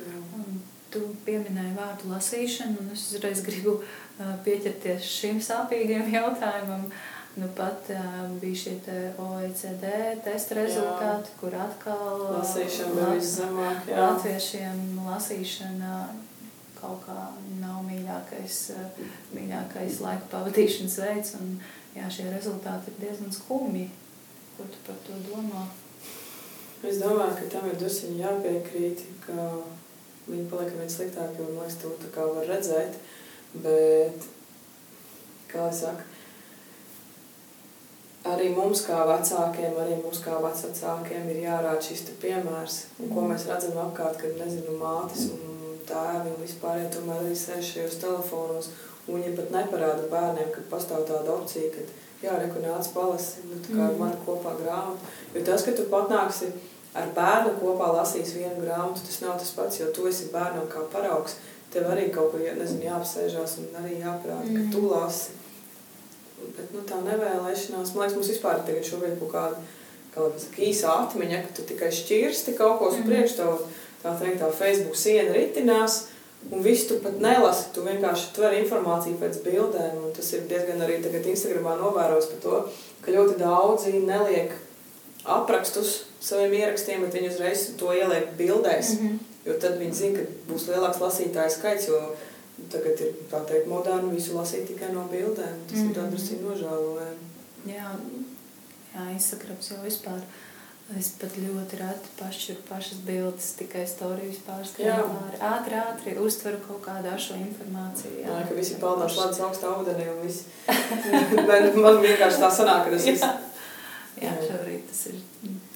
Un, tu pieminēji vārdu lasīšanu, un es uzreiz gribu pieķerties šim sāpīgiem jautājumam. Nu, pat uh, bija šie OECD testa rezultāti, jā. kur atkal lasīšana bija viszemāk. Latviešiem lasīšana kaut kā nav mīļākais, mīļākais laika pavadīšanas veids. Un, jā, šie rezultāti ir diezgan skumji. Ko tu par to domā? Es domāju, ka tam ir druskuļi jāpiekrīt, ka viņi paliek vien sliktāki, man liekas, to tā kā var redzēt. Bet, kā es saku, arī mums kā vecākiem, arī mums kā vecākiem ir jārāda šis piemērs, un ko mēs redzam apkārt, kad nezinu, mātes un tēvi un vispār, ja tomēr arī sēž šajos telefonos, un viņi pat neparāda bērniem, ka pastāv tāda opcija, ka jā, reku nāc palasi, nu, tā kā ar mani kopā grāmatu. Jo tas, ka tu pat nāksi ar bērnu kopā lasīs vienu grāmatu, tas nav tas pats, jo tu esi bērnam kā paraugs. Tev arī kaut ko nezinu, jāapsēžās un arī jāprāt, mm. ka tu lasi. Bet nu, tā nevēlēšanās, man liekas, mums vispār tagad šobrīd kaut kāda kā saka, īsa atmiņa, ka tu tikai šķirsti kaut ko uz mm. priekšu, tev tā teikt, tā Facebook siena ritinās, un visu tu pat nelasi, tu vienkārši tver informāciju pēc bildēm, un tas ir diezgan arī tagad Instagramā novērojis par to, ka ļoti daudzi neliek aprakstus saviem ierakstiem, bet viņi uzreiz to ieliek bildēs. Mm -hmm. Jo tad viņi zina, ka būs lielāks lasītāju skaits. Jo tagad ir tā teikt, moderni visu lasīt tikai no bildēm. Tas mm -hmm. ir tāds mhm. nožēlojami. Jā, jā izsakrams jau vispār. Es pat ļoti reti pašķiru pašas bildes, tikai storijas pārskatu. Ātri, ātri uztveru kaut kādu šo informāciju. Jā, jā ka visi peldās ledus augstā ūdenī un viss. man vienkārši tā sanāk, ka tas viss. Jā, šobrīd tas ir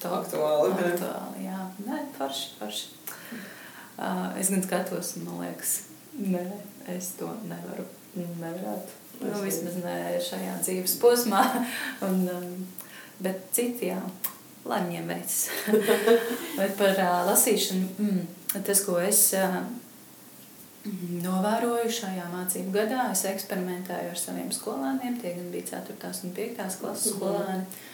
aktuāli. aktuāli jā, nē, forši, forši. Uh, es gan skatos, un man liekas, nē, es to nevaru, nevarētu. Nu, vismaz ne šajā dzīves posmā. un, um, bet citi, jā, lai viņiem veicas. bet par uh, lasīšanu, mm, tas, ko es uh, novēroju šajā mācību gadā, es eksperimentēju ar saviem skolāniem. Tie gan bija 4. un 5. klases mhm. skolāni. Mm -hmm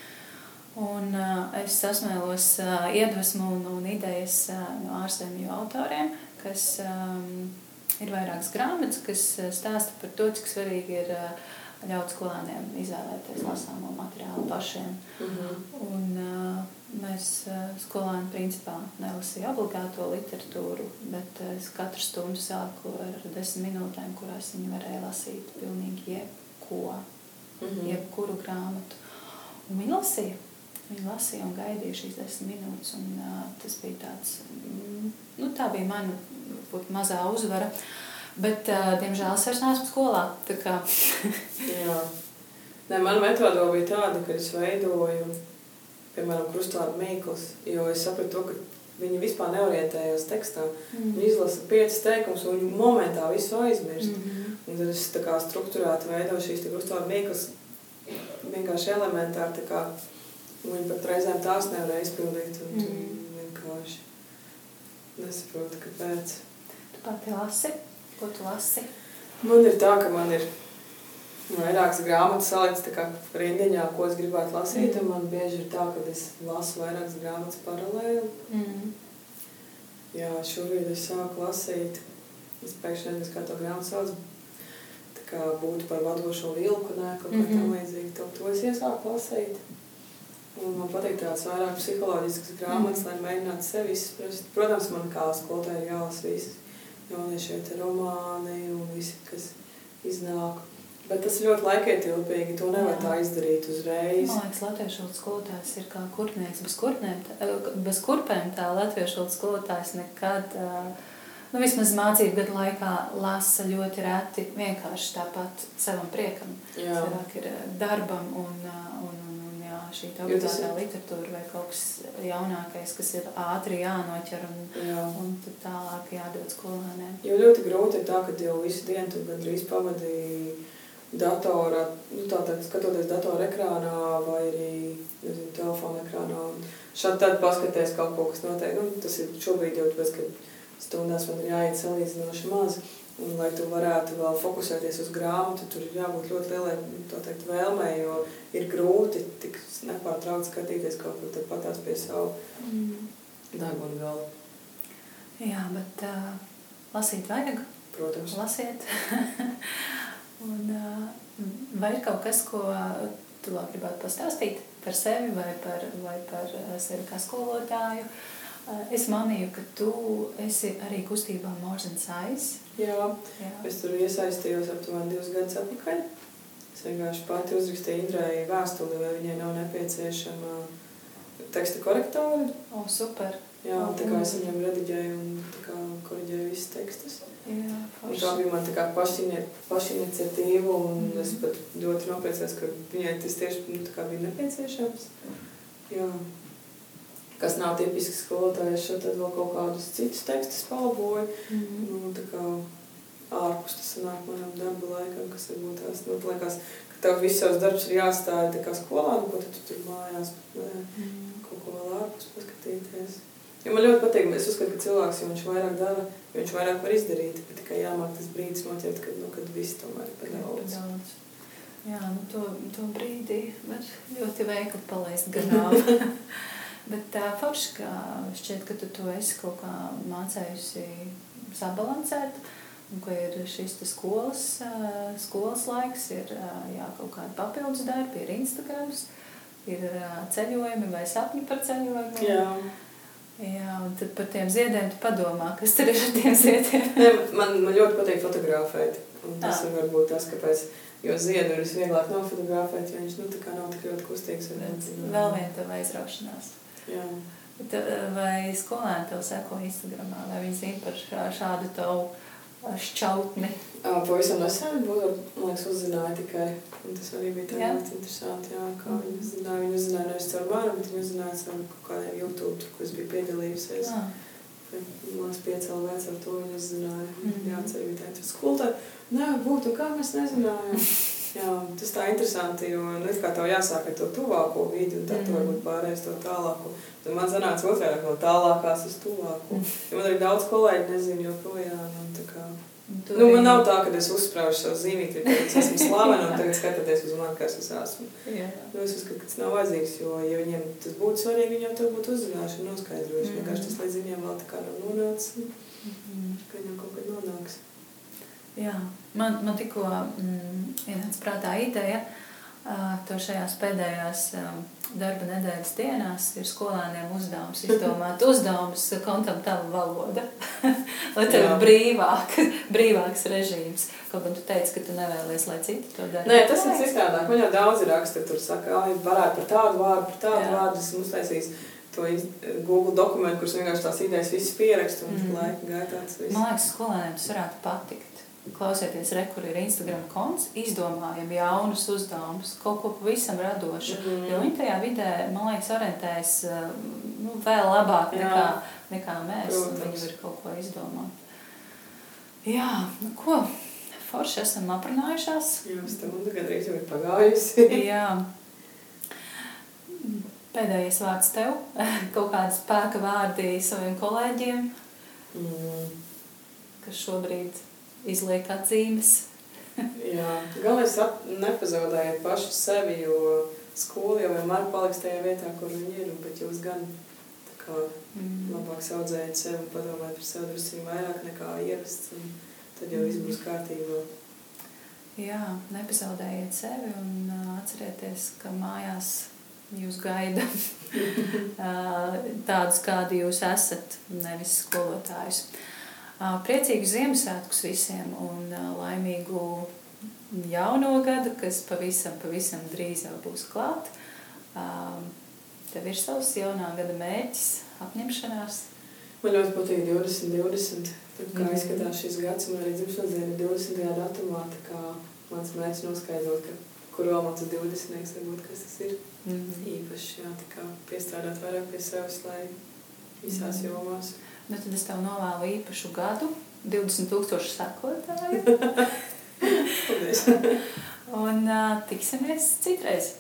Un uh, es sasmēlos uh, iedvesmu un, un idejas uh, no ārzemju autoriem, kas um, ir vairākas grāmatas, kas stāsta par to, cik svarīgi ir uh, ļaut skolēniem izvēlēties lasāmo materiālu pašiem. Mm -hmm. Un, uh, mēs uh, skolēni principā nelasīja obligāto literatūru, bet uh, es katru stundu sāku ar desmit minūtēm, kurās viņi varēja lasīt pilnīgi jebko, mm -hmm. jebkuru grāmatu. Un viņi lasīja. Viņi lasīja un gaidīja šīs desmit minūtes. Un, uh, tas bija tāds, mm, nu, tā bija mana mazā uzvara. Bet, uh, diemžēl, es vairs neesmu skolā. Nē, mana metode bija tāda, ka es veidoju, piemēram, krustvārdu mīklas, jo es sapratu ka viņi vispār neorientējās tekstā. Mm. Viņi izlasa piecas teikumus un viņi momentā visu aizmirst. Mm -hmm. Un tad es tā kā struktūrēti veidoju šīs krustvārdu mīklas vienkārši elementāri tā kā Viņi pat reizēm tās nevar izpildīt. Un mm. vienkārši nesaprotu, kāpēc. Tu pati lasi? Ko tu lasi? Man ir tā, ka man ir vairākas grāmatas salikts rindiņā, ko es gribētu lasīt. Mm. Man bieži ir tā, ka es lasu vairākas grāmatas paralēli. Mm. Jā, šobrīd es sāku lasīt. Es pēkšņi nezinu, kā to grāmatu sauc. Tā kā būtu par vadošo vilku, nē, kaut kā mm -hmm. tam līdzīgi. To, to es iesāku lasīt. Un man patīk tāds vairāk psiholoģisks grāmatas, mm. lai mēģinātu sevi izprast. Protams, man kā skolotāji ir jālasa visi jaunieši šie romāni un visi, kas iznāk. Bet tas ir ļoti laikietilpīgi, to nevar tā izdarīt uzreiz. Man liekas, latviešu skolotājs ir kā kurpnieks bez, kurpnēm, bez kurpēm. Tā latviešu skolotājs nekad, nu vismaz mācību gadu laikā lasa ļoti reti vienkārši tāpat savam priekam. Jā. Cilvēki ir darbam un, un šī obligātā literatūra vai kaut kas jaunākais, kas ir ātri jānoķer un, Jā. un tālāk jādod skolēniem. Jo ļoti grūti ir tā, ka jau visu dienu tu gandrīz pavadīji datorā, nu tātad skatoties datora ekrānā vai arī, nezinu, telefona ekrānā. Šādi tad paskaties kaut ko, kas notiek. Nu, tas ir šobrīd jau tāpēc, ka stundās man ir jāiet salīdzinoši maz. Un, lai tu varētu vēl fokusēties uz grāmatu, tur ir jābūt ļoti lielai teikt, vēlmei, jo ir grūti tik nepārtraukti skatīties kaut ko tad patās pie savu mm. deguna galva. Jā, bet uh, lasīt vajag. Protams. Lasiet. un, vai ir kaut kas, ko tu vēl gribētu pastāstīt par sevi vai par, vai par sevi kā skolotāju? Es manīju, ka tu esi arī kustībā More Than Size. Jā, Jā, es tur iesaistījos aptuveni divus gadus atpakaļ. Es vienkārši pati uzrakstīju Indrai vēstuli, vai viņai nav nepieciešama teksta korektori. O, super! Jā, tā kā es viņam rediģēju un koriģēju visus tekstus. Jā, tā bija man tā kā pašiniciatīva un mm. es pat ļoti nopriecājos, ka viņai tas tieši nu, tā kā bija nepieciešams. Jā. Kas nav tipisks skolotājs, šeit tad vēl kaut kādus citus tekstus palaboju. Mm. Nu, tā kā ārpus tas sanāk manam darba laikam, kas varbūt tās, nu, liekas, ka tev viss savs darbs ir jāstāja tā kā skolā, nu, ko tu tur mājās, bet nē, mm. kaut ko vēl ārpus paskatīties. Jo man ļoti patīk, es uzskatu, ka cilvēks, jo viņš vairāk dara, jo viņš vairāk var izdarīt, bet tikai jāmāk tas brīdis noķert, kad, nu, kad viss tomēr ir par daudz. daudz. Jā, nu to, to brīdī var ļoti veikli palaist garām. bet tā forši, ka šķiet, ka tu to esi kaut kā mācējusi sabalansēt. Uh, Un, ka ir šis skolas, skolas laiks, ir jā, kaut kāda papildus darbi, ir Instagrams, ir ceļojumi vai sapņi par ceļojumiem. Jā. Jā, un tad par tiem ziediem tu padomā, kas tur ir ar tiem ziediem. ne, man, man ļoti patīk fotografēt. Un tas ir varbūt tas, kāpēc, jo ziedu ir visvieglāk nofotografēt, jo viņš nu, tā kā nav tik ļoti kustīgs. Vēl viena tava aizraušanās. Jā. Vai skolēni tev seko Instagramā, vai viņi zina par šādu tavu šķautni. Pavisam nesen, liekas, uzzināja tikai. Un tas arī bija tā ļoti interesanti, jā, kā viņi uzzināja. Viņi uzzināja nevis caur mani, bet viņi uzzināja caur kaut kādiem YouTube, tur, kur es biju piedalījusies. Jā. Man liekas, piecēl vēc ar to viņi uzzināja. Mm. Jā, ceļ bija teikt, skolotā, nē, būtu, kā mēs nezinājām. Jā, tas tā interesanti, jo nu, kā tev jāsāk ar to tuvāko vidi, un tad mm. varbūt pārējais to tālāko. Tad man sanāca otrādi no tālākās uz tuvāko. Mm. Jo man arī daudz kolēģi nezinu joprojām. Tu nu, man nav tā, ka es uzspraužu savu zīmīti, ka es esmu slavena un tagad skatāties uz mani, kas es esmu. Jā. Nu, es uzskatu, ka tas nav vajadzīgs, jo, ja viņiem tas būtu svarīgi, viņi jau to būtu uzzinājuši un noskaidrojuši. Mm. Vienkārši tas līdz viņiem vēl tā kā nav nonācis. Mm. Ka viņam kaut. Jā, man, man tikko mm, ienāca prātā ideja, to šajās pēdējās darba nedēļas dienās ir skolēniem uzdevums izdomāt uzdevumus kontam tavu valoda, lai tev ir brīvāk, brīvāks režīms. Kaut gan tu teici, ka tu nevēlies, lai citi to dara. Nē, tas ir citādāk. Man jau daudzi raksta, tur saka, ai, varētu par tādu vārdu, par tādu Jā. vārdu, esmu uztaisījis to Google dokumentu, kurus vienkārši tās idejas visas pierakstu un mm. laika gaitā tas viss. Man liekas, skolēniem tas varētu patikt klausieties, re, kur ir Instagram konts, izdomājam jaunus uzdevumus, kaut ko pavisam radošu. Mm -hmm. Jo viņi tajā vidē, man liekas, orientējas eh, nu, vēl labāk nekā, nekā mēs. Viņi var kaut ko izdomāt. Jā, nu ko, forši esam aprunājušās. Jā, stundu gandrīz jau ir pagājusi. Jā. Pēdējais vārds tev, kaut kāda spēka vārdi saviem kolēģiem, mm. kas šobrīd izliek atzīmes. Jā, galvenais nepazaudējiet paši sevi, jo skola jau vienmēr paliks tajā vietā, kur viņi ir, bet jūs gan kā mm. labāk saudzējat sevi un padomājat par sevi drusciņu vairāk nekā ierasts, un tad jau viss būs mm. kārtībā. Jā, nepazaudējiet sevi un atcerieties, ka mājās jūs gaida tādus, kādi jūs esat, nevis skolotājus. Priecīgus Ziemassvētkus visiem un laimīgu jauno gadu, kas pavisam, pavisam drīz jau būs klāt. Tev ir savs jaunā gada mērķis, apņemšanās. Man ļoti patīk 2020. Tad, kā mm. izskatās šis gads, man arī dzimšanas diena ir 20. datumā. Tā kā mans mērķis noskaidrot, ka kur vēl mans 20. varbūt kas tas ir mm. īpaši, jā, tā kā piestrādāt vairāk pie sevis, lai visās mm. jomās. Nu, tad es tev novēlu īpašu gadu, 20,000 sekotāju. Un uh, tiksimies citreiz!